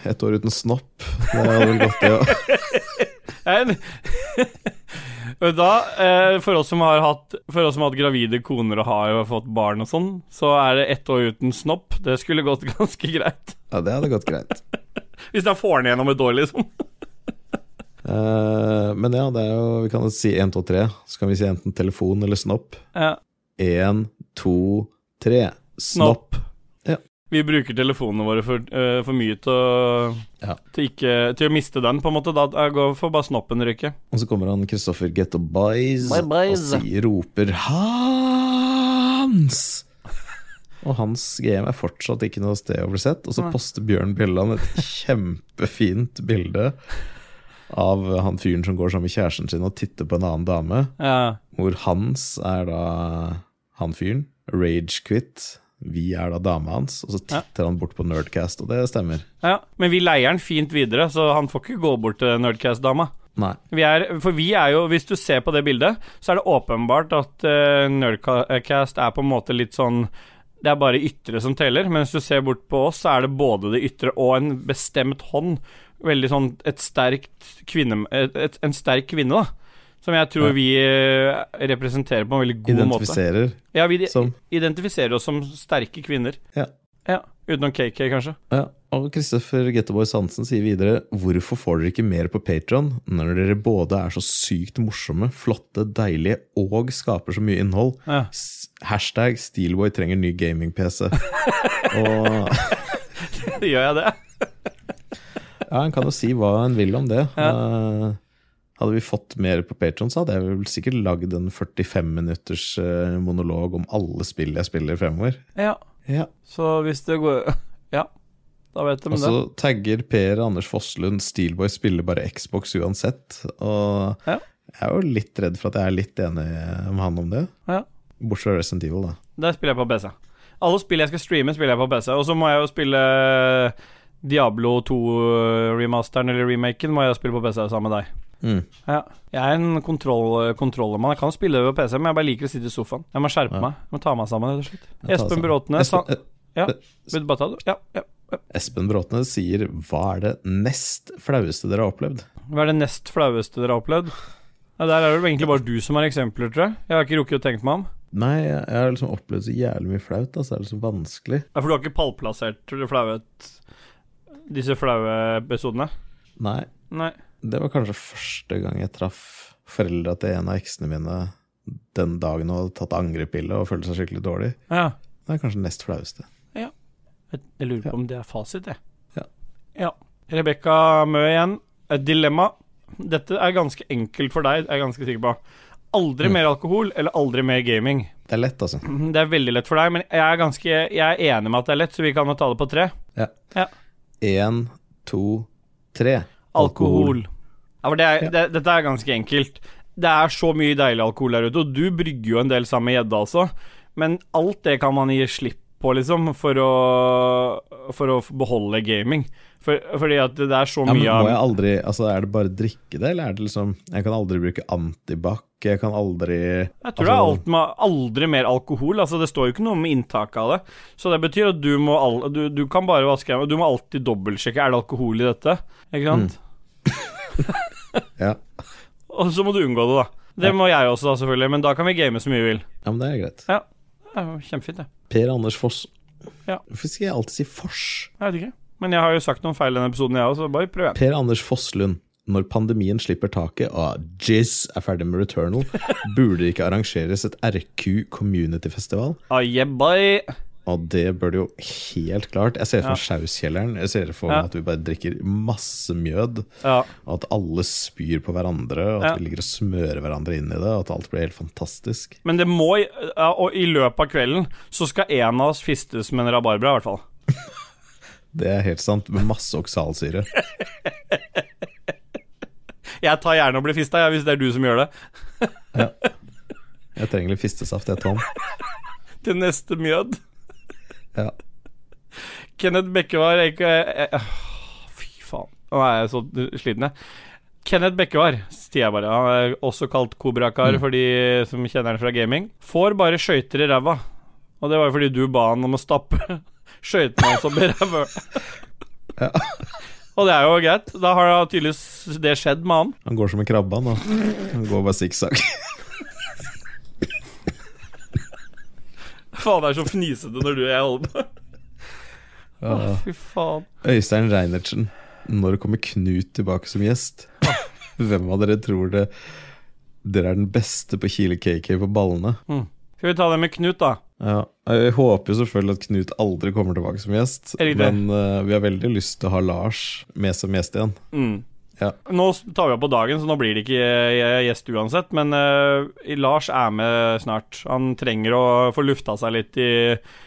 S2: et år uten snopp. Det hadde vel gått, det òg.
S1: Da, eh, for oss som har hatt For oss som har hatt gravide koner og har fått barn og sånn, så er det ett år uten snopp. Det skulle gått ganske greit.
S2: Ja, det hadde gått greit.
S1: Hvis jeg får den gjennom et år, liksom.
S2: Uh, men ja, det er jo Vi kan si 1, 2, 3. Så kan vi si enten telefon eller snopp.
S1: Ja.
S2: Én, to, tre. Snopp.
S1: Snopp.
S2: Ja.
S1: Vi bruker telefonene våre for, uh, for mye til å,
S2: Ja.
S1: til, ikke, til å miste den, på en måte. Da jeg går for bare snoppen ryke.
S2: Og så kommer han Kristoffer Getto Boys
S1: Bye,
S2: og sier, roper 'Hans'! Og hans GM er fortsatt ikke noe sted å bli sett. Og så
S1: Nei.
S2: poster Bjørn Bjelland et kjempefint bilde av han fyren som går sammen med kjæresten sin og titter på en annen dame.
S1: Ja.
S2: Hvor Hans er da han fyren. Ragequit. Vi er da dama hans. Og så
S1: Ja.
S2: titter han bort på Nerdcast, og det stemmer.
S1: ja. Men vi leier han fint videre, så han får ikke gå bort til Nerdcast-dama.
S2: Nei.
S1: Vi er, for vi er jo, hvis du ser på det bildet, så er det åpenbart at uh, Nerdcast er på en måte litt sånn Det er bare ytre som teller, men hvis du ser bort på oss, så er det både det ytre og en bestemt hånd. Veldig sånn et sterkt kvinne... Et, et, en sterk kvinne, da. Som jeg tror vi eh, representerer på en veldig god måte.
S2: Identifiserer
S1: Ja, vi
S2: som
S1: identifiserer oss som sterke kvinner.
S2: Ja.
S1: ja. Utenom KK, kanskje.
S2: Ja, og Kristoffer Gettoboys Hansen sier videre Hvorfor får dere ikke mer på Patron når dere både er så sykt morsomme, flotte, deilige og skaper så mye innhold?
S1: Ja.
S2: Hashtag Steelboy trenger ny gaming-PC. og
S1: Gjør jeg det?
S2: ja, en kan jo si hva en vil om det.
S1: Ja.
S2: Eh, hadde vi fått mer på Patron, så hadde jeg vel sikkert lagd en 45 minutters eh, monolog om alle spill jeg spiller fremover.
S1: Ja.
S2: Ja.
S1: Så hvis det går Ja, da vet de
S2: Og
S1: det.
S2: så tagger Per Anders Fosslund Steelboy spiller bare Xbox uansett. Og
S1: Ja.
S2: jeg er jo litt redd for at jeg er litt enig med han om det.
S1: Ja.
S2: Bortsett fra Resident Evil, da.
S1: Der spiller jeg på PC. Alle spill jeg skal streame, spiller jeg på PC. Og så må jeg jo spille Diablo 2-remasteren eller remaken, må jeg spille på PC sammen med deg.
S2: Mm.
S1: Ja. Jeg er en kontroll, kontrollermann. Jeg kan spille på PC, men jeg bare liker å sitte i sofaen. Jeg må skjerpe
S2: Ja.
S1: meg. Jeg må ta meg sammen, rett og slett. Espen. Bråtnes
S2: Espen,
S1: Ja,
S2: eh,
S1: ta det? Ja, ja.
S2: Espen Bråtnes sier 'Hva er det nest flaueste dere har opplevd?'
S1: Hva er det nest flaueste dere har opplevd? Ja, der er det vel egentlig bare du som har eksempler, tror jeg. Jeg har ikke rukket å tenke meg om.
S2: Nei, jeg jeg har liksom opplevd så jævlig mye flaut. Altså, det er liksom vanskelig.
S1: Ja, for du har ikke pallplassert flauet disse flaue episodene?
S2: Nei.
S1: Nei.
S2: Det var kanskje første gang jeg traff foreldra til en av eksene mine den dagen hun hadde tatt angrepille og følte seg skikkelig dårlig.
S1: Ja.
S2: Det er kanskje nest flaueste.
S1: Jeg, jeg lurer på om det er fasit, jeg.
S2: Ja.
S1: ja. Rebekka Mø igjen. Et dilemma. Dette er ganske enkelt for deg, er jeg ganske sikker på. Aldri mer alkohol eller aldri mer gaming.
S2: Det er lett, altså.
S1: Det er veldig lett for deg, men jeg er, ganske, jeg er enig med at det er lett, så vi kan ta det på tre.
S2: Ja.
S1: Ja.
S2: Én, to, tre.
S1: Alkohol. Ja, for det er, det, dette er ganske enkelt. Det er så mye deilig alkohol der ute, og du brygger jo en del sammen med gjedde, altså. men alt det kan man gi slipp på, liksom, for å, for å beholde gaming. For, fordi at det er så
S2: Ja, men
S1: mye
S2: må jeg aldri Altså, er det bare drikke det, eller er det liksom Jeg kan aldri bruke antibac, jeg kan aldri
S1: Jeg tror
S2: altså,
S1: det er alt med, aldri mer alkohol. Altså Det står jo ikke noe med inntak av det. Så det betyr at du må all, du, du kan bare vaske deg Du må alltid dobbeltsjekke Er det alkohol i dette. Ikke sant?
S2: Ja.
S1: Og så må du unngå det, da. Det må jeg også, da, selvfølgelig. Men da kan vi game så mye vi vil.
S2: ja, men det er greit.
S1: Ja, det er jo kjempefint, det.
S2: Per Anders Foss.
S1: Ja.
S2: Hvorfor skal jeg alltid si Fors?
S1: Jeg vet ikke. Men jeg har jo sagt noen feil i denne episoden, jeg òg, så bare prøv.
S2: Per Anders Fosslund. Når pandemien slipper taket og Jizz er ferdig med Returnal, burde det ikke arrangeres et RQ Community Festival?
S1: Ah, yeah.
S2: Og det bør det jo helt klart. Jeg ser for meg Sjauskjelleren. Jeg ser for meg
S1: Ja.
S2: at vi bare drikker masse mjød.
S1: Ja.
S2: At alle spyr på hverandre, og at
S1: Ja.
S2: vi ligger og smører hverandre inn i det. Og at alt blir helt fantastisk.
S1: Men det må ja, Og i løpet av kvelden så skal en av oss fistes med en rabarbra, i hvert fall.
S2: Det er helt sant, med masse oksalsyre.
S1: Jeg tar gjerne og blir fista, ja, hvis det er du som gjør det.
S2: Jeg trenger litt fistesaft, jeg, Tom.
S1: Til neste mjød.
S2: Ja.
S1: Kenneth Bekkevar Fy faen. Nå er jeg så sliten, jeg. Kenneth Bekkevar, sier jeg bare. Han er også kalt Kobrakar for de som kjenner han fra gaming. Får bare skøyter i ræva. Og det var jo fordi du ba han om å stappe skøytene hans opp i ræva.
S2: Ja.
S1: Og det er jo greit. Da har det tydeligvis det skjedd med han.
S2: Han går som en krabbe, han. Han går bare sikksakk.
S1: Faen, det er så fnisete når du og jeg holder på. Å,
S2: Ja.
S1: fy faen.
S2: Øystein Reinertsen, når kommer Knut tilbake som gjest? Hvem av dere tror det Dere er den beste på Kile KK på ballene?
S1: Skal vi ta det med Knut, da?
S2: Ja, Jeg håper jo selvfølgelig at Knut aldri kommer tilbake som gjest, men uh, vi har veldig lyst til å ha Lars med som gjest igjen.
S1: Mm.
S2: Ja.
S1: Nå tar vi opp på dagen, så nå blir det ikke eh, gjest uansett. Men uh, Lars er med snart. Han trenger å få lufta seg litt i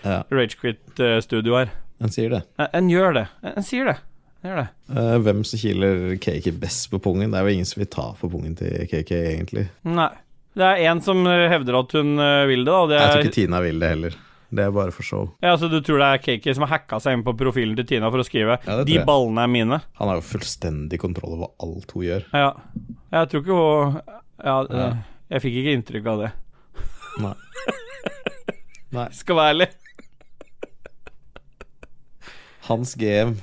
S2: Ja,
S1: Ragequit-studio her.
S2: En sier det.
S1: En, En gjør det. En sier det. En det.
S2: Uh, hvem som kiler KK best på pungen? Det er jo ingen som vil ta på pungen til KK, egentlig.
S1: Nei. Det er en som hevder at hun vil det, da. Det er...
S2: Jeg tror ikke Tina vil det heller. Det er bare for show.
S1: ja, så du tror det er Kaki som har hacka seg inn på profilen til Tina for å skrive
S2: Ja,
S1: 'De ballene er mine'?
S2: Han har jo fullstendig kontroll over alt hun gjør.
S1: Ja. Jeg tror ikke hun Ja,
S2: Ja.
S1: eh, jeg fikk ikke inntrykk av det.
S2: Nei. Nei.
S1: Skal være ærlig.
S2: Hans GM,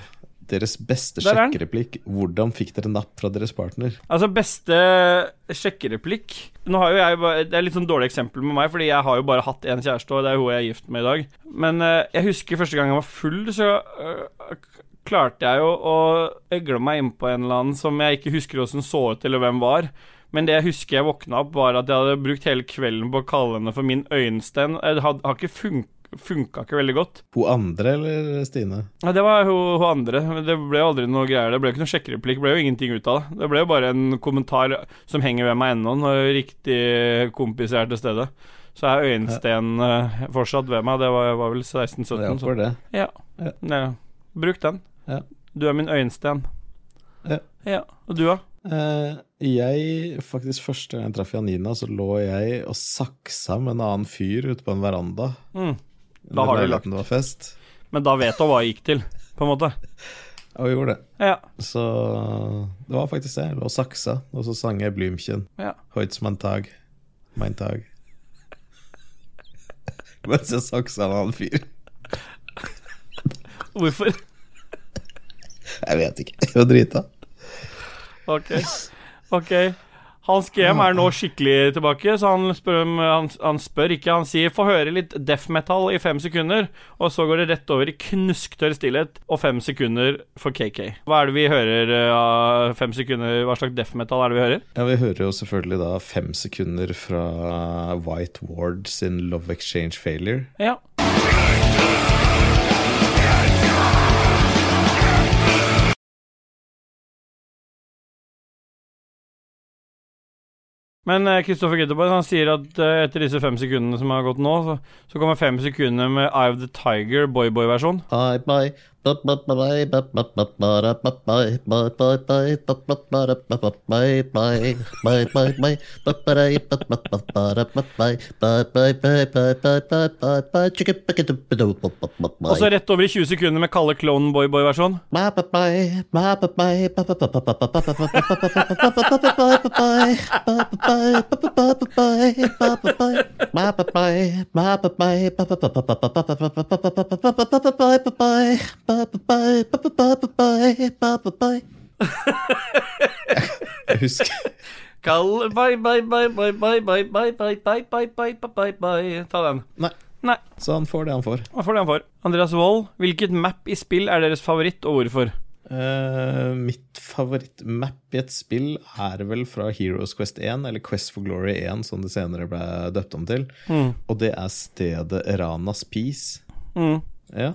S2: deres beste
S1: er
S2: sjekkereplikk. Hvordan fikk dere napp fra deres partner?
S1: Altså, beste sjekkereplikk Nå har jo jeg bare Det er litt sånn dårlig eksempel med meg, fordi jeg har jo bare hatt én kjæreste, og det er hun jeg er gift med i dag. Men uh, jeg husker første gang jeg var full, så uh, klarte jeg jo å egle meg innpå en eller annen som jeg ikke husker åssen så ut, eller hvem var. Men det jeg husker jeg våkna opp, var at jeg hadde brukt hele kvelden på å kalle henne for min øyensten. Det had- har ikke fun funka ikke veldig godt.
S2: Hun andre eller Stine?
S1: Ja, det var hun, hun andre. men Det ble jo aldri noe greier. Det ble jo ikke noe sjekkereplikk. Det ble jo ingenting ut av det. Det ble jo bare en kommentar som henger ved meg ennå, når riktig kompis er til stede. Så er øyensten ja. fortsatt ved meg. Det var, var vel 16-17.
S2: Det er for det.
S1: Ja.
S2: Ja.
S1: ja. Bruk den.
S2: Ja.
S1: Du er min øyensten.
S2: Ja.
S1: ja. Og du, da?
S2: Uh, jeg, faktisk Første gang jeg traff Janina, så lå jeg og saksa med en annen fyr ute på en veranda.
S1: Mm. Da har du lagt
S2: Det var fest.
S1: Men da vet du hva jeg gikk til, på en måte.
S2: Ja, vi gjorde det.
S1: Ja.
S2: Så det var faktisk det. Og saksa, og så sang jeg Blümchen.
S1: ja.
S2: Heute mein Tag. Mein Tag. Mens jeg saksa en annen fyr.
S1: Hvorfor?
S2: Jeg vet ikke. Jeg var drita.
S1: Ok. Ok. Hans GM er nå skikkelig tilbake, så han spør, han, han spør ikke. Han sier 'få høre litt death metal i fem sekunder', og så går det rett over i knusktørr stillhet og fem sekunder for KK. Hva er det vi hører eh, av fem sekunder? Hva slags death metal er det vi hører?
S2: Ja, Vi hører jo selvfølgelig da fem sekunder fra White Ward sin Love Exchange Failure.
S1: Ja. Men Kristoffer Gitterborg han sier at eh, etter disse fem sekundene som har gått nå, så, så kommer fem sekunder med Eye of the Tiger boy-boy-versjon.
S5: Bye bye. Bye bye bye bye bye bye bye bye bye bye bye bye bye bye bye bye bye bye
S1: Og så rett over i 20 sekunder med Kalle Clone boy-boy-versjon.
S2: Jeg husker
S1: Kall bye bye bye bye bye bye bye bye bye bye bye bye bye bye Ta den.
S2: Nei.
S1: Nei.
S2: Så han får det han får.
S1: Han får det han får? Andreas Wold, hvilket map i spill er deres favoritt, og hvorfor?
S2: Uh, mitt favorittmap i et spill er vel fra Heroes Quest 1, eller Quest for Glory 1, som det senere ble døpt om til.
S1: Mm.
S2: Og det er stedet Ranas Peace.
S1: Mm.
S2: Ja.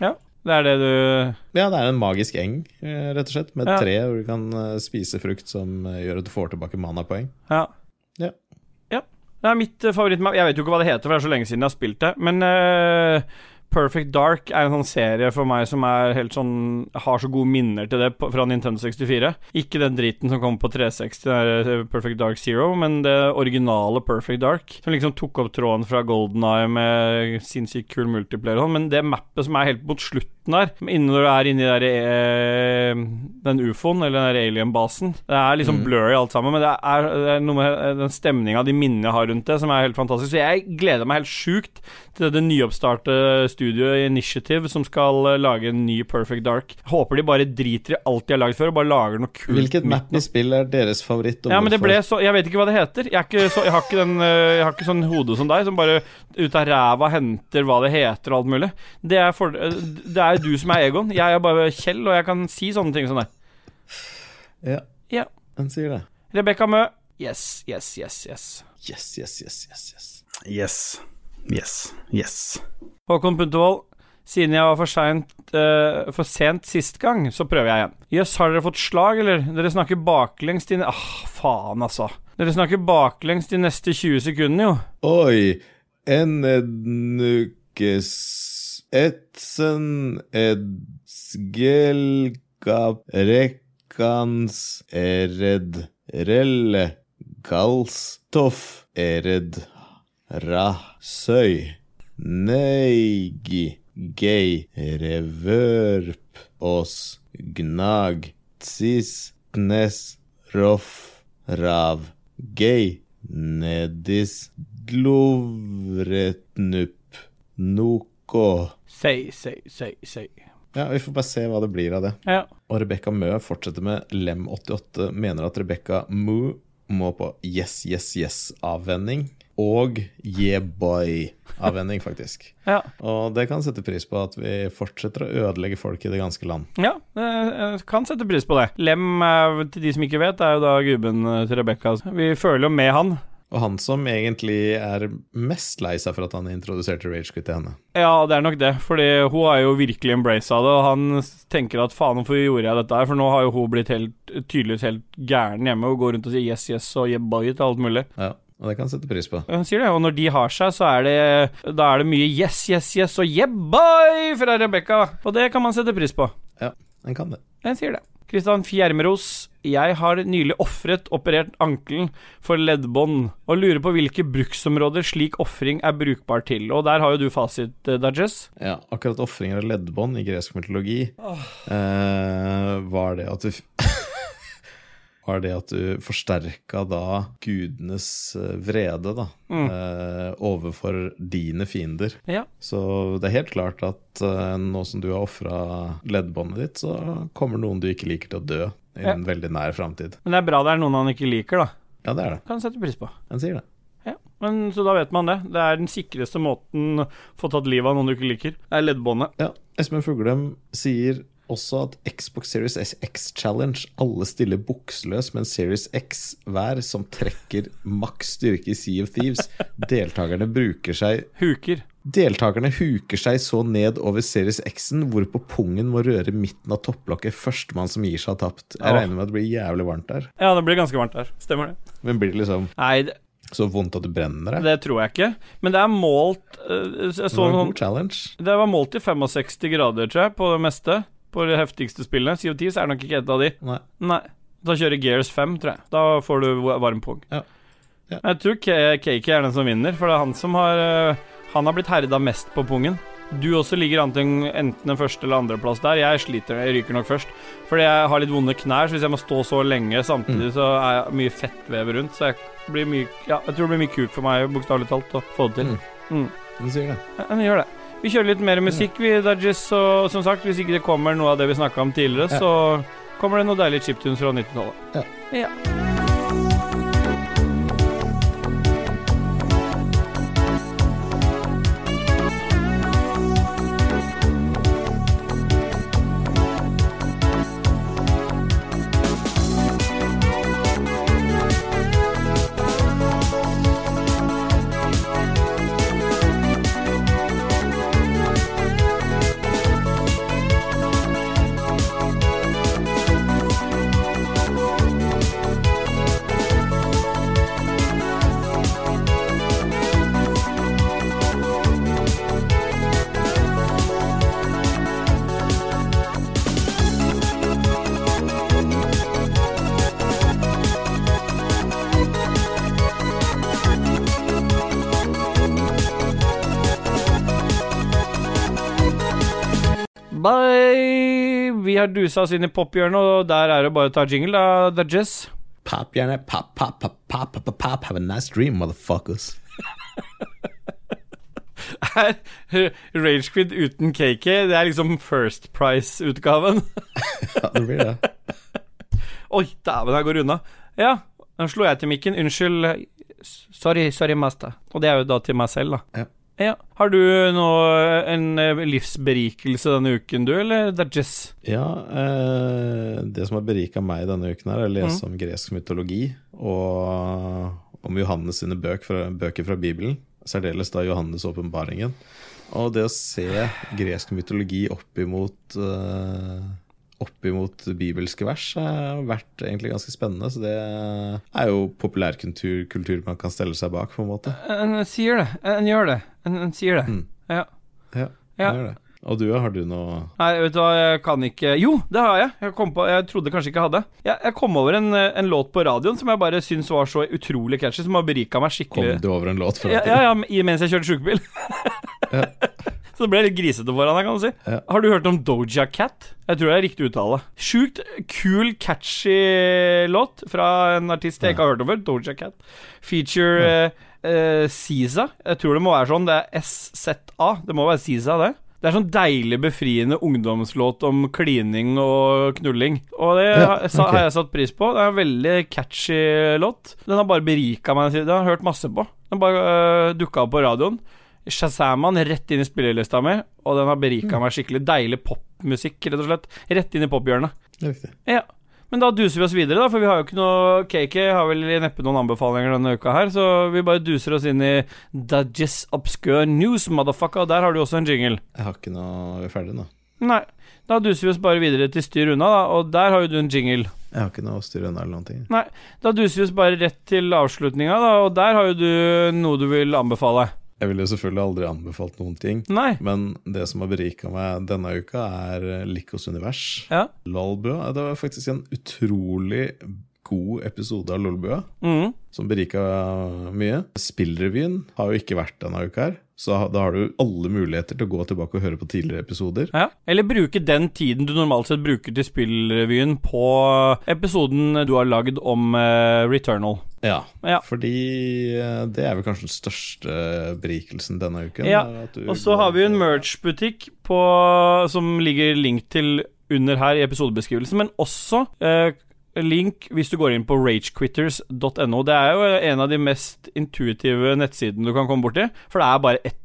S1: Ja, det er det du
S2: ja, det er en magisk eng, eh, rett og slett, med
S1: Ja.
S2: tre hvor du kan eh, spise frukt som eh, gjør at du får tilbake manapoeng.
S1: Ja.
S2: Ja.
S1: Ja. Det er mitt favorittmap. Jeg vet jo ikke hva det heter, for det er så lenge siden jeg har spilt det. Men uh, Perfect Dark er en sånn serie for meg som er helt sånn har så gode minner til det fra Nintendo 64. Ikke den driten som kom på 360, det er eh, Perfect Dark Zero, men det originale Perfect Dark. Som liksom tok opp tråden fra Golden Eye med sinnssykt kul multiplayer og sånn. Men det mappet som er helt mot slutten der, innen når du er inni der, eh, den ufoen, eller den alien-basen Det er liksom blurry alt sammen, men det er, det er noe med den stemninga, de minnene jeg har rundt det, som er helt fantastisk. Så jeg gleder meg helt sjukt til det nyoppstartede studioet Initiative som skal eh, lage en ny Perfect Dark. Håper de bare driter i alt de har lagd før, og bare lager noe kult.
S2: Hvilket map i spill er deres favoritt?
S1: ja, men det ble så Jeg vet ikke hva det heter. Jeg, ikke så, jeg, har, ikke den, øh, jeg har ikke sånn hode som deg, som bare ut av ræva henter hva det heter og alt mulig. Det er, for, øh, det er du som er Egon. Jeg er bare Kjell, og jeg kan si sånne ting som det.
S2: Ja,
S1: Ja.
S2: han sier det.
S1: Rebekka Mø. Yes, yes, yes, yes.
S2: Yes, yes, yes, yes, yes.
S3: Yes. Yes. Yes.
S1: Håkon Puntervold. Siden jeg var for, sent, uh, for sent sist gang, så prøver jeg igjen. Jøss, har dere fått slag, eller? Dere snakker baklengs til Ah, faen, altså. Dere snakker baklengs de neste 20 sekundene, jo.
S2: Oi, en ednukes etsen ed sgelgap rekkans ered relle galstoff ered rasøy neigi gei revørp oss gnag tsis knes roff rav gei nedis glovretnup noko
S1: Sei, say, say, say.
S2: Ja, vi får bare se hva det blir av det.
S1: Ja.
S2: Og Rebekka Mø fortsetter med Lem88 mener at Rebekka Moo må på yes, yes, yes-avvenning. Og yeah boy-avvenning, faktisk.
S1: Ja.
S2: Og det kan sette pris på at vi fortsetter å ødelegge folk i det ganske land.
S1: Ja, jeg kan sette pris på det. Lem, er- til de som ikke vet, er jo da gubben eh, til Rebekka. Vi føler jo med han.
S2: Og han som egentlig er mest lei seg for at han introduserte Ragequit til henne.
S1: Ja, det er nok det, fordi hun har jo virkelig embraced det, og han tenker at faen, hvorfor gjorde jeg dette her? For nå har jo hun blitt helt, tydeligvis helt gæren hjemme og går rundt og sier yes, yes og yeah boy til alt mulig.
S2: Ja, og det kan sette pris på.
S1: Hun sier det, og når de har seg, så er det Da er det mye yes, yes, yes og yeah boy fra Rebekka, og det kan man sette pris på.
S2: Ja, en kan det.
S1: En sier det. Kristian Fjermeros, jeg har nylig ofret operert ankelen for leddbånd, og lurer på hvilke bruksområder slik ofring er brukbar til. Og der har jo du fasit, eh,
S2: Ja, akkurat ofringer av leddbånd i gresk mytologi. Eh, var det at du Var det at du forsterka da gudenes eh, vrede, da, eh, overfor dine fiender.
S1: Ja.
S2: Så det er helt klart at eh, nå som du har ofra leddbåndet ditt, så kommer noen du ikke liker til å dø i
S1: Ja.
S2: en veldig nær framtid.
S1: Men det er bra det er noen han ikke liker, da.
S2: Ja, det er det.
S1: Kan sette pris på.
S2: Han sier det.
S1: Ja, men Så da vet man det. Det er den sikreste måten å få tatt livet av noen du ikke liker. Det er leddbåndet.
S2: Ja, Espen Fuglem sier også at Xbox Series X Challenge alle stiller bukseløs med en Series X hver som trekker maks styrke i Sea of Thieves. Deltakerne bruker seg
S1: Huker.
S2: Deltakerne huker seg så ned over Series X-en, hvorpå pungen må røre midten av topplokket. Førstemann som gir seg, har tapt. Jeg regner med at det blir jævlig varmt der.
S1: Ja, det blir ganske varmt der. Stemmer det.
S2: Men blir det liksom
S1: Nei, det,
S2: så vondt at det brenner deg?
S1: det tror jeg ikke. Men det er målt uh,
S2: Det var en god challenge.
S1: Det var målt i 65 grader, tror jeg, på det meste. På de heftigste spillene. CO10 så er nok ikke et av de.
S2: Nei.
S1: Nei. Da kjører Gears 5, tror jeg. Da får du varm pung.
S2: Ja. Ja.
S1: Jeg tror Cakey er den som vinner, for det er han som har eh, Han har blitt herda mest på pungen. Du også ligger an til enten en første- eller andreplass der. Jeg sliter, jeg ryker nok først. Fordi jeg har litt vonde knær, så hvis jeg må stå så lenge samtidig, så er jeg mye fettvev rundt. Så jeg blir mye Ja, jeg tror det blir mye kuk for meg, bokstavelig talt, å få det til. Mm.
S2: Den sier det.
S1: Ja, den gjør det. Vi kjører litt mer musikk, vi, Dajis. Og som sagt, hvis ikke det kommer noe av det vi snakka om tidligere,
S2: Ja.
S1: så kommer det noe deilig chiptunes fra 90-tallet.
S2: Ja.
S1: ja. Har dusa oss inn i pophjørnet, og der er det bare å ta jingle, da, Dudges.
S2: Pop, gjerne. Pop, pop, pop, pop, pop, pop, pop. Have a nice dream, motherfuckers.
S1: Er Ragequid uten KK, det er liksom First Price-utgaven.
S2: Ja, det blir det.
S1: Oi, dæven, jeg går unna. Ja, nå slo jeg til mikken. Unnskyld. Sorry, sorry, master. Og det er jo da til meg selv, da.
S2: Ja.
S1: Ja. Har du nå en eh, livsberikelse denne uken, du, eller Dudges?
S2: Ja, eh, det som har berika meg denne uken, her er å lese om gresk mytologi og om Johannes sine bøk fra, bøker fra Bibelen. Særdeles da Johannes' åpenbaringen. Og det å se gresk mytologi opp imot uh, opp imot bibelske vers har vært egentlig ganske spennende. Så det er jo populærkultur kultur man kan stelle seg bak, på en måte.
S1: En sier det. En gjør det. En, sier det.
S2: Mm.
S1: Ja.
S2: Ja,
S1: Ja.
S2: gjør det. Og du, har du noe
S1: Nei, vet du hva, jeg kan ikke Jo, det har jeg. Jeg, kom på, jeg trodde kanskje ikke jeg hadde. Jeg, jeg kom over en, en låt på radioen som jeg bare syns var så utrolig catchy, som har berika meg
S2: Kom
S1: skikkelig.
S2: du over en låt fra
S1: Ja, ja, ja, mens jeg kjørte sjukebil. Så det ble litt grisete foran deg, kan du si.
S2: Ja.
S1: Har du hørt om Doja Cat? Jeg tror det er riktig uttale. Sjukt kul, catchy låt fra en artist jeg ikke har hørt om før. Doja Cat. Feature eh, eh, Siza. Jeg tror det må være sånn. Det er SZA. Det må være Siza, det. Det er sånn deilig befriende ungdomslåt om klining og knulling. Og det
S2: Ja,
S1: har, har jeg satt pris på. Det er en veldig catchy låt. Den har bare berika meg. Den har jeg hørt masse på. Den bare uh, dukka opp på radioen. Shazama den rett inn i spillelista mi, og den har berika meg skikkelig. Deilig popmusikk, rett og slett. Rett inn i pophjørnet.
S2: Riktig.
S1: Ja. Men da duser vi oss videre, da, for vi har jo ikke noe KK har vel neppe noen anbefalinger denne uka her, så vi bare duser oss inn i Dudges Obscure News, motherfucker, og der har du også en jingle.
S2: Jeg har ikke noe er ferdig nå.
S1: Nei, da duser vi oss bare videre til Styr unna, da, og der har jo du en jingle.
S2: Jeg har ikke noe å styre unna eller noen ting.
S1: Nei, da duser vi oss bare rett til avslutninga, da, og der har jo du noe du vil anbefale.
S2: Jeg ville jo selvfølgelig aldri anbefalt noen ting.
S1: Nei.
S2: Men det som har berika meg denne uka, er Likos univers.
S1: Ja.
S2: Lalbø. Det var faktisk en utrolig god episode av Lolbua,
S1: mm.
S2: som berika mye. Spillrevyen har jo ikke vært denne uka her, så da har du alle muligheter til å gå tilbake og høre på tidligere episoder.
S1: Ja, Eller bruke den tiden du normalt sett bruker til spillrevyen på episoden du har lagd om uh, Returnal.
S2: Ja,
S1: Ja.
S2: fordi eh, det er vel kanskje den største berikelsen denne uken.
S1: Ja, Og så har vi en merch-butikk som ligger link til under her i episodebeskrivelsen, men også eh, link hvis du går inn på ragequitters.no. Det er jo en av de mest intuitive nettsidene du kan komme borti, for det er bare ett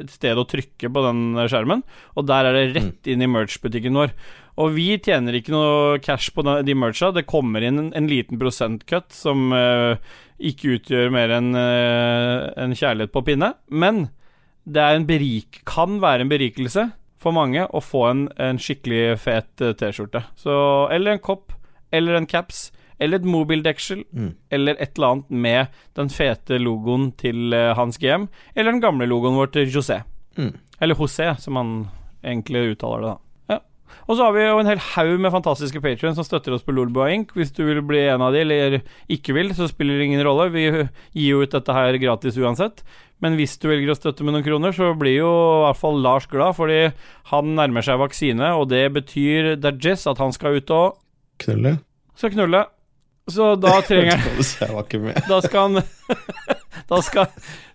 S1: et sted å trykke på den skjermen, og der er det rett inn i merch-butikken vår. Og vi tjener ikke noe cash på de mercha, det kommer inn en, en liten prosentkutt som uh, ikke utgjør mer enn uh, en kjærlighet på pinne, men det er en berik, kan være en berikelse for mange å få en, en skikkelig fet eh, T-skjorte. Eller en kopp, eller en caps, eller et mobildeksel,
S2: Mm.
S1: eller et eller annet med den fete logoen til eh, Hans GM, eller den gamle logoen vår til José.
S2: Mm.
S1: Eller José, som han egentlig uttaler det, da. Ja. Og så har vi jo en hel haug med fantastiske patrions som støtter oss på Lolbua Inc. Hvis du vil bli en av de, eller ikke vil, så spiller det ingen rolle. Vi gir jo ut dette her gratis uansett. Men hvis du velger å støtte med noen kroner, så blir jo i hvert fall Lars glad, fordi han nærmer seg vaksine, og det betyr det er Jess, at han skal ut og
S2: Knulle?
S1: skal knulle. Så da trenger han. Da skal han da skal,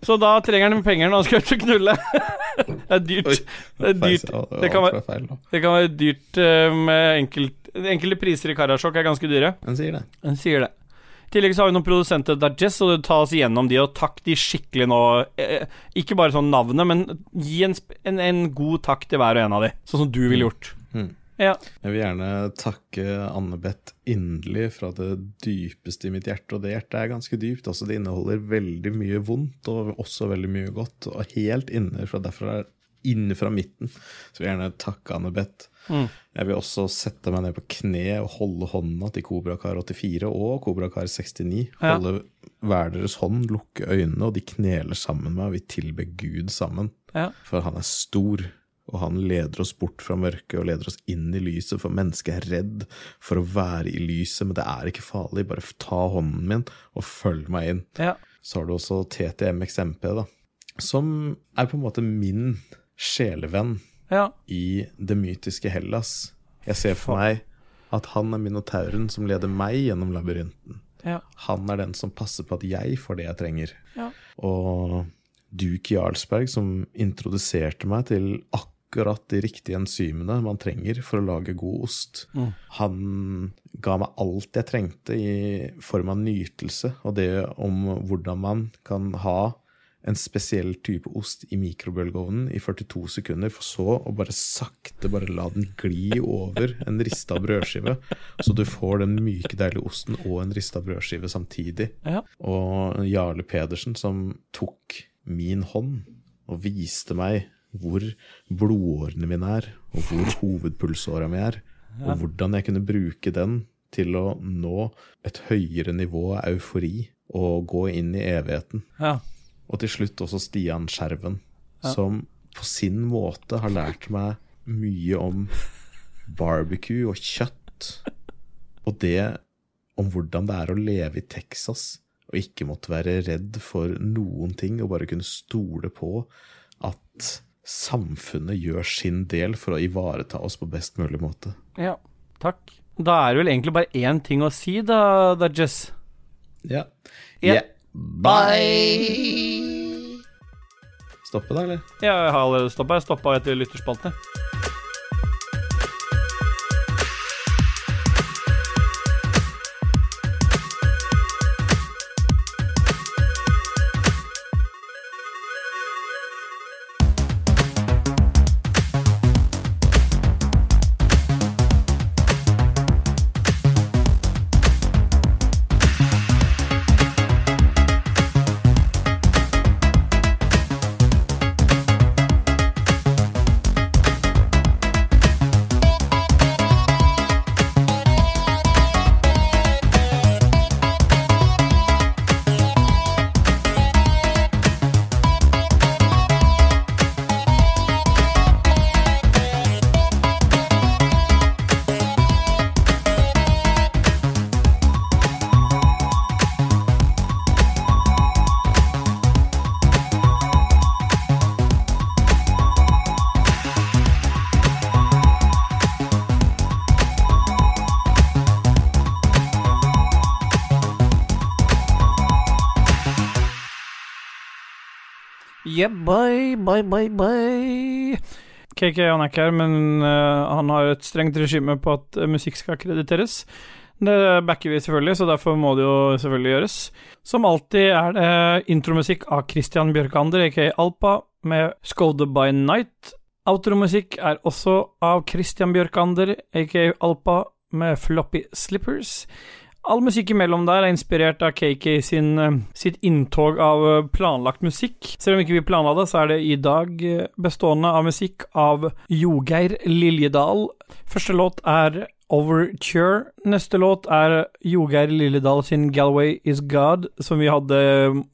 S1: Så da trenger han penger når han skal ut og knulle. Det er dyrt. Det er dyrt.
S2: Det,
S1: kan være- Det kan være dyrt eh, med enkelt, enkelte priser i Karasjok er ganske dyre.
S2: Han sier det.
S1: Han sier det. I tillegg så har vi noen produsenter der, Jess, og ta oss gjennom de, og takk de skikkelig nå. Eh, ikke bare sånn navnet, men gi en, en, en god takk til hver og en av de, sånn som du ville gjort.
S2: Mm.
S1: Ja.
S2: Jeg vil gjerne takke Anne-Beth inderlig fra det dypeste i mitt hjerte, og det hjertet er ganske dypt. Altså, det inneholder veldig mye vondt, og også veldig mye godt. Og helt inne fra derfra inne fra midten. Så vil jeg gjerne takke Anne-Beth.
S1: Mm.
S2: Jeg vil også sette meg ned på kne og holde hånda til Kobrakar 84 og Kobrakar 69.
S1: Ja.
S2: Holde hver deres hånd, lukke øynene, og de kneler sammen med meg, og vi tilber Gud sammen.
S1: Ja.
S2: For han er stor, og han leder oss bort fra mørket og leder oss inn i lyset, for mennesket er redd for å være i lyset, men det er ikke farlig. Bare ta hånden min og følg meg inn.
S1: ja.
S2: Så har du også TTMXMP, da, som er på en måte min sjelevenn
S1: Ja.
S2: i det mytiske Hellas. Jeg ser for meg at han er minotauren som leder meg gjennom labyrinten.
S1: Ja.
S2: Han er den som passer på at jeg får det jeg trenger.
S1: Ja.
S2: Og Duke Jarlsberg, som introduserte meg til akkurat de riktige enzymene man trenger for å lage god ost.
S1: Mm.
S2: Han ga meg alt jeg trengte i form av nytelse, og det om hvordan man kan ha en spesiell type ost i mikrobølgeovnen i 42 sekunder, for så å bare sakte bare la den gli over en rista brødskive, så du får den myke, deilige osten og en rista brødskive samtidig.
S1: Ja.
S2: Og Jarle Pedersen som tok min hånd og viste meg hvor blodårene mine er, og hvor hovedpulsåra mi er, og hvordan jeg kunne bruke den til å nå et høyere nivå av eufori og gå inn i evigheten.
S1: ja.
S2: Og til slutt også Stian Skjerven, som på sin måte har lært meg mye om barbecue og kjøtt. Og det om hvordan det er å leve i Texas og ikke måtte være redd for noen ting, og bare kunne stole på at samfunnet gjør sin del for å ivareta oss på best mulig måte.
S1: ja. Takk. Da er det vel egentlig bare én ting å si, da, da Jess.
S2: Ja.
S1: Yeah.
S2: Yeah. Bye! Stoppe da, eller?
S1: Ja, jeg har allerede stoppa. Jeg stoppa etter lytterspaltene. Yeah, bye, bye, bye, bye. KK han er ikke her, men uh, han har et strengt regime på at eh, musikk skal krediteres. Det backer vi selvfølgelig, så derfor må det jo selvfølgelig gjøres. Som alltid er det intromusikk av Christian Bjørkander, aka Alpa, med Skoda by Night. Outromusikk er også av Christian Bjørkander, aka Alpa, med Floppy Slippers. All musikk imellom der er inspirert av KK sin, eh, sitt inntog av eh, planlagt musikk. Selv om ikke vi planla det, så er det i dag eh, bestående av musikk av Jogeir Liljedal. Første låt er Overture. Neste låt er Jogeir Lilledal sin Galway Is God, som vi hadde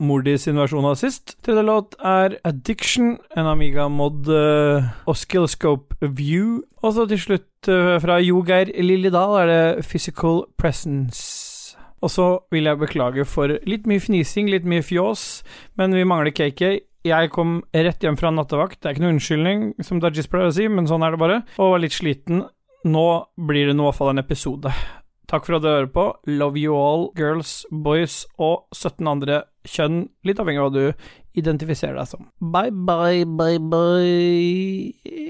S1: Mordi sin versjon av sist. Tredje låt er Addiction, en Amiga Mod uh, og Skillscope View. Og så til slutt, uh, fra Jogeir Lilledal, er det Physical Presence. Og så vil jeg beklage for litt mye fnising, litt mye fjås, men vi mangler KK. Jeg kom rett hjem fra nattevakt, det er ikke noen unnskyldning, som Dajis pleier å si, men sånn er det bare, og var litt sliten. Nå blir det i hvert fall en episode. Takk for at du hører på. Love you all, girls, boys og 17 andre kjønn, litt avhengig av hva du identifiserer deg som. Bye, bye, bye, bye.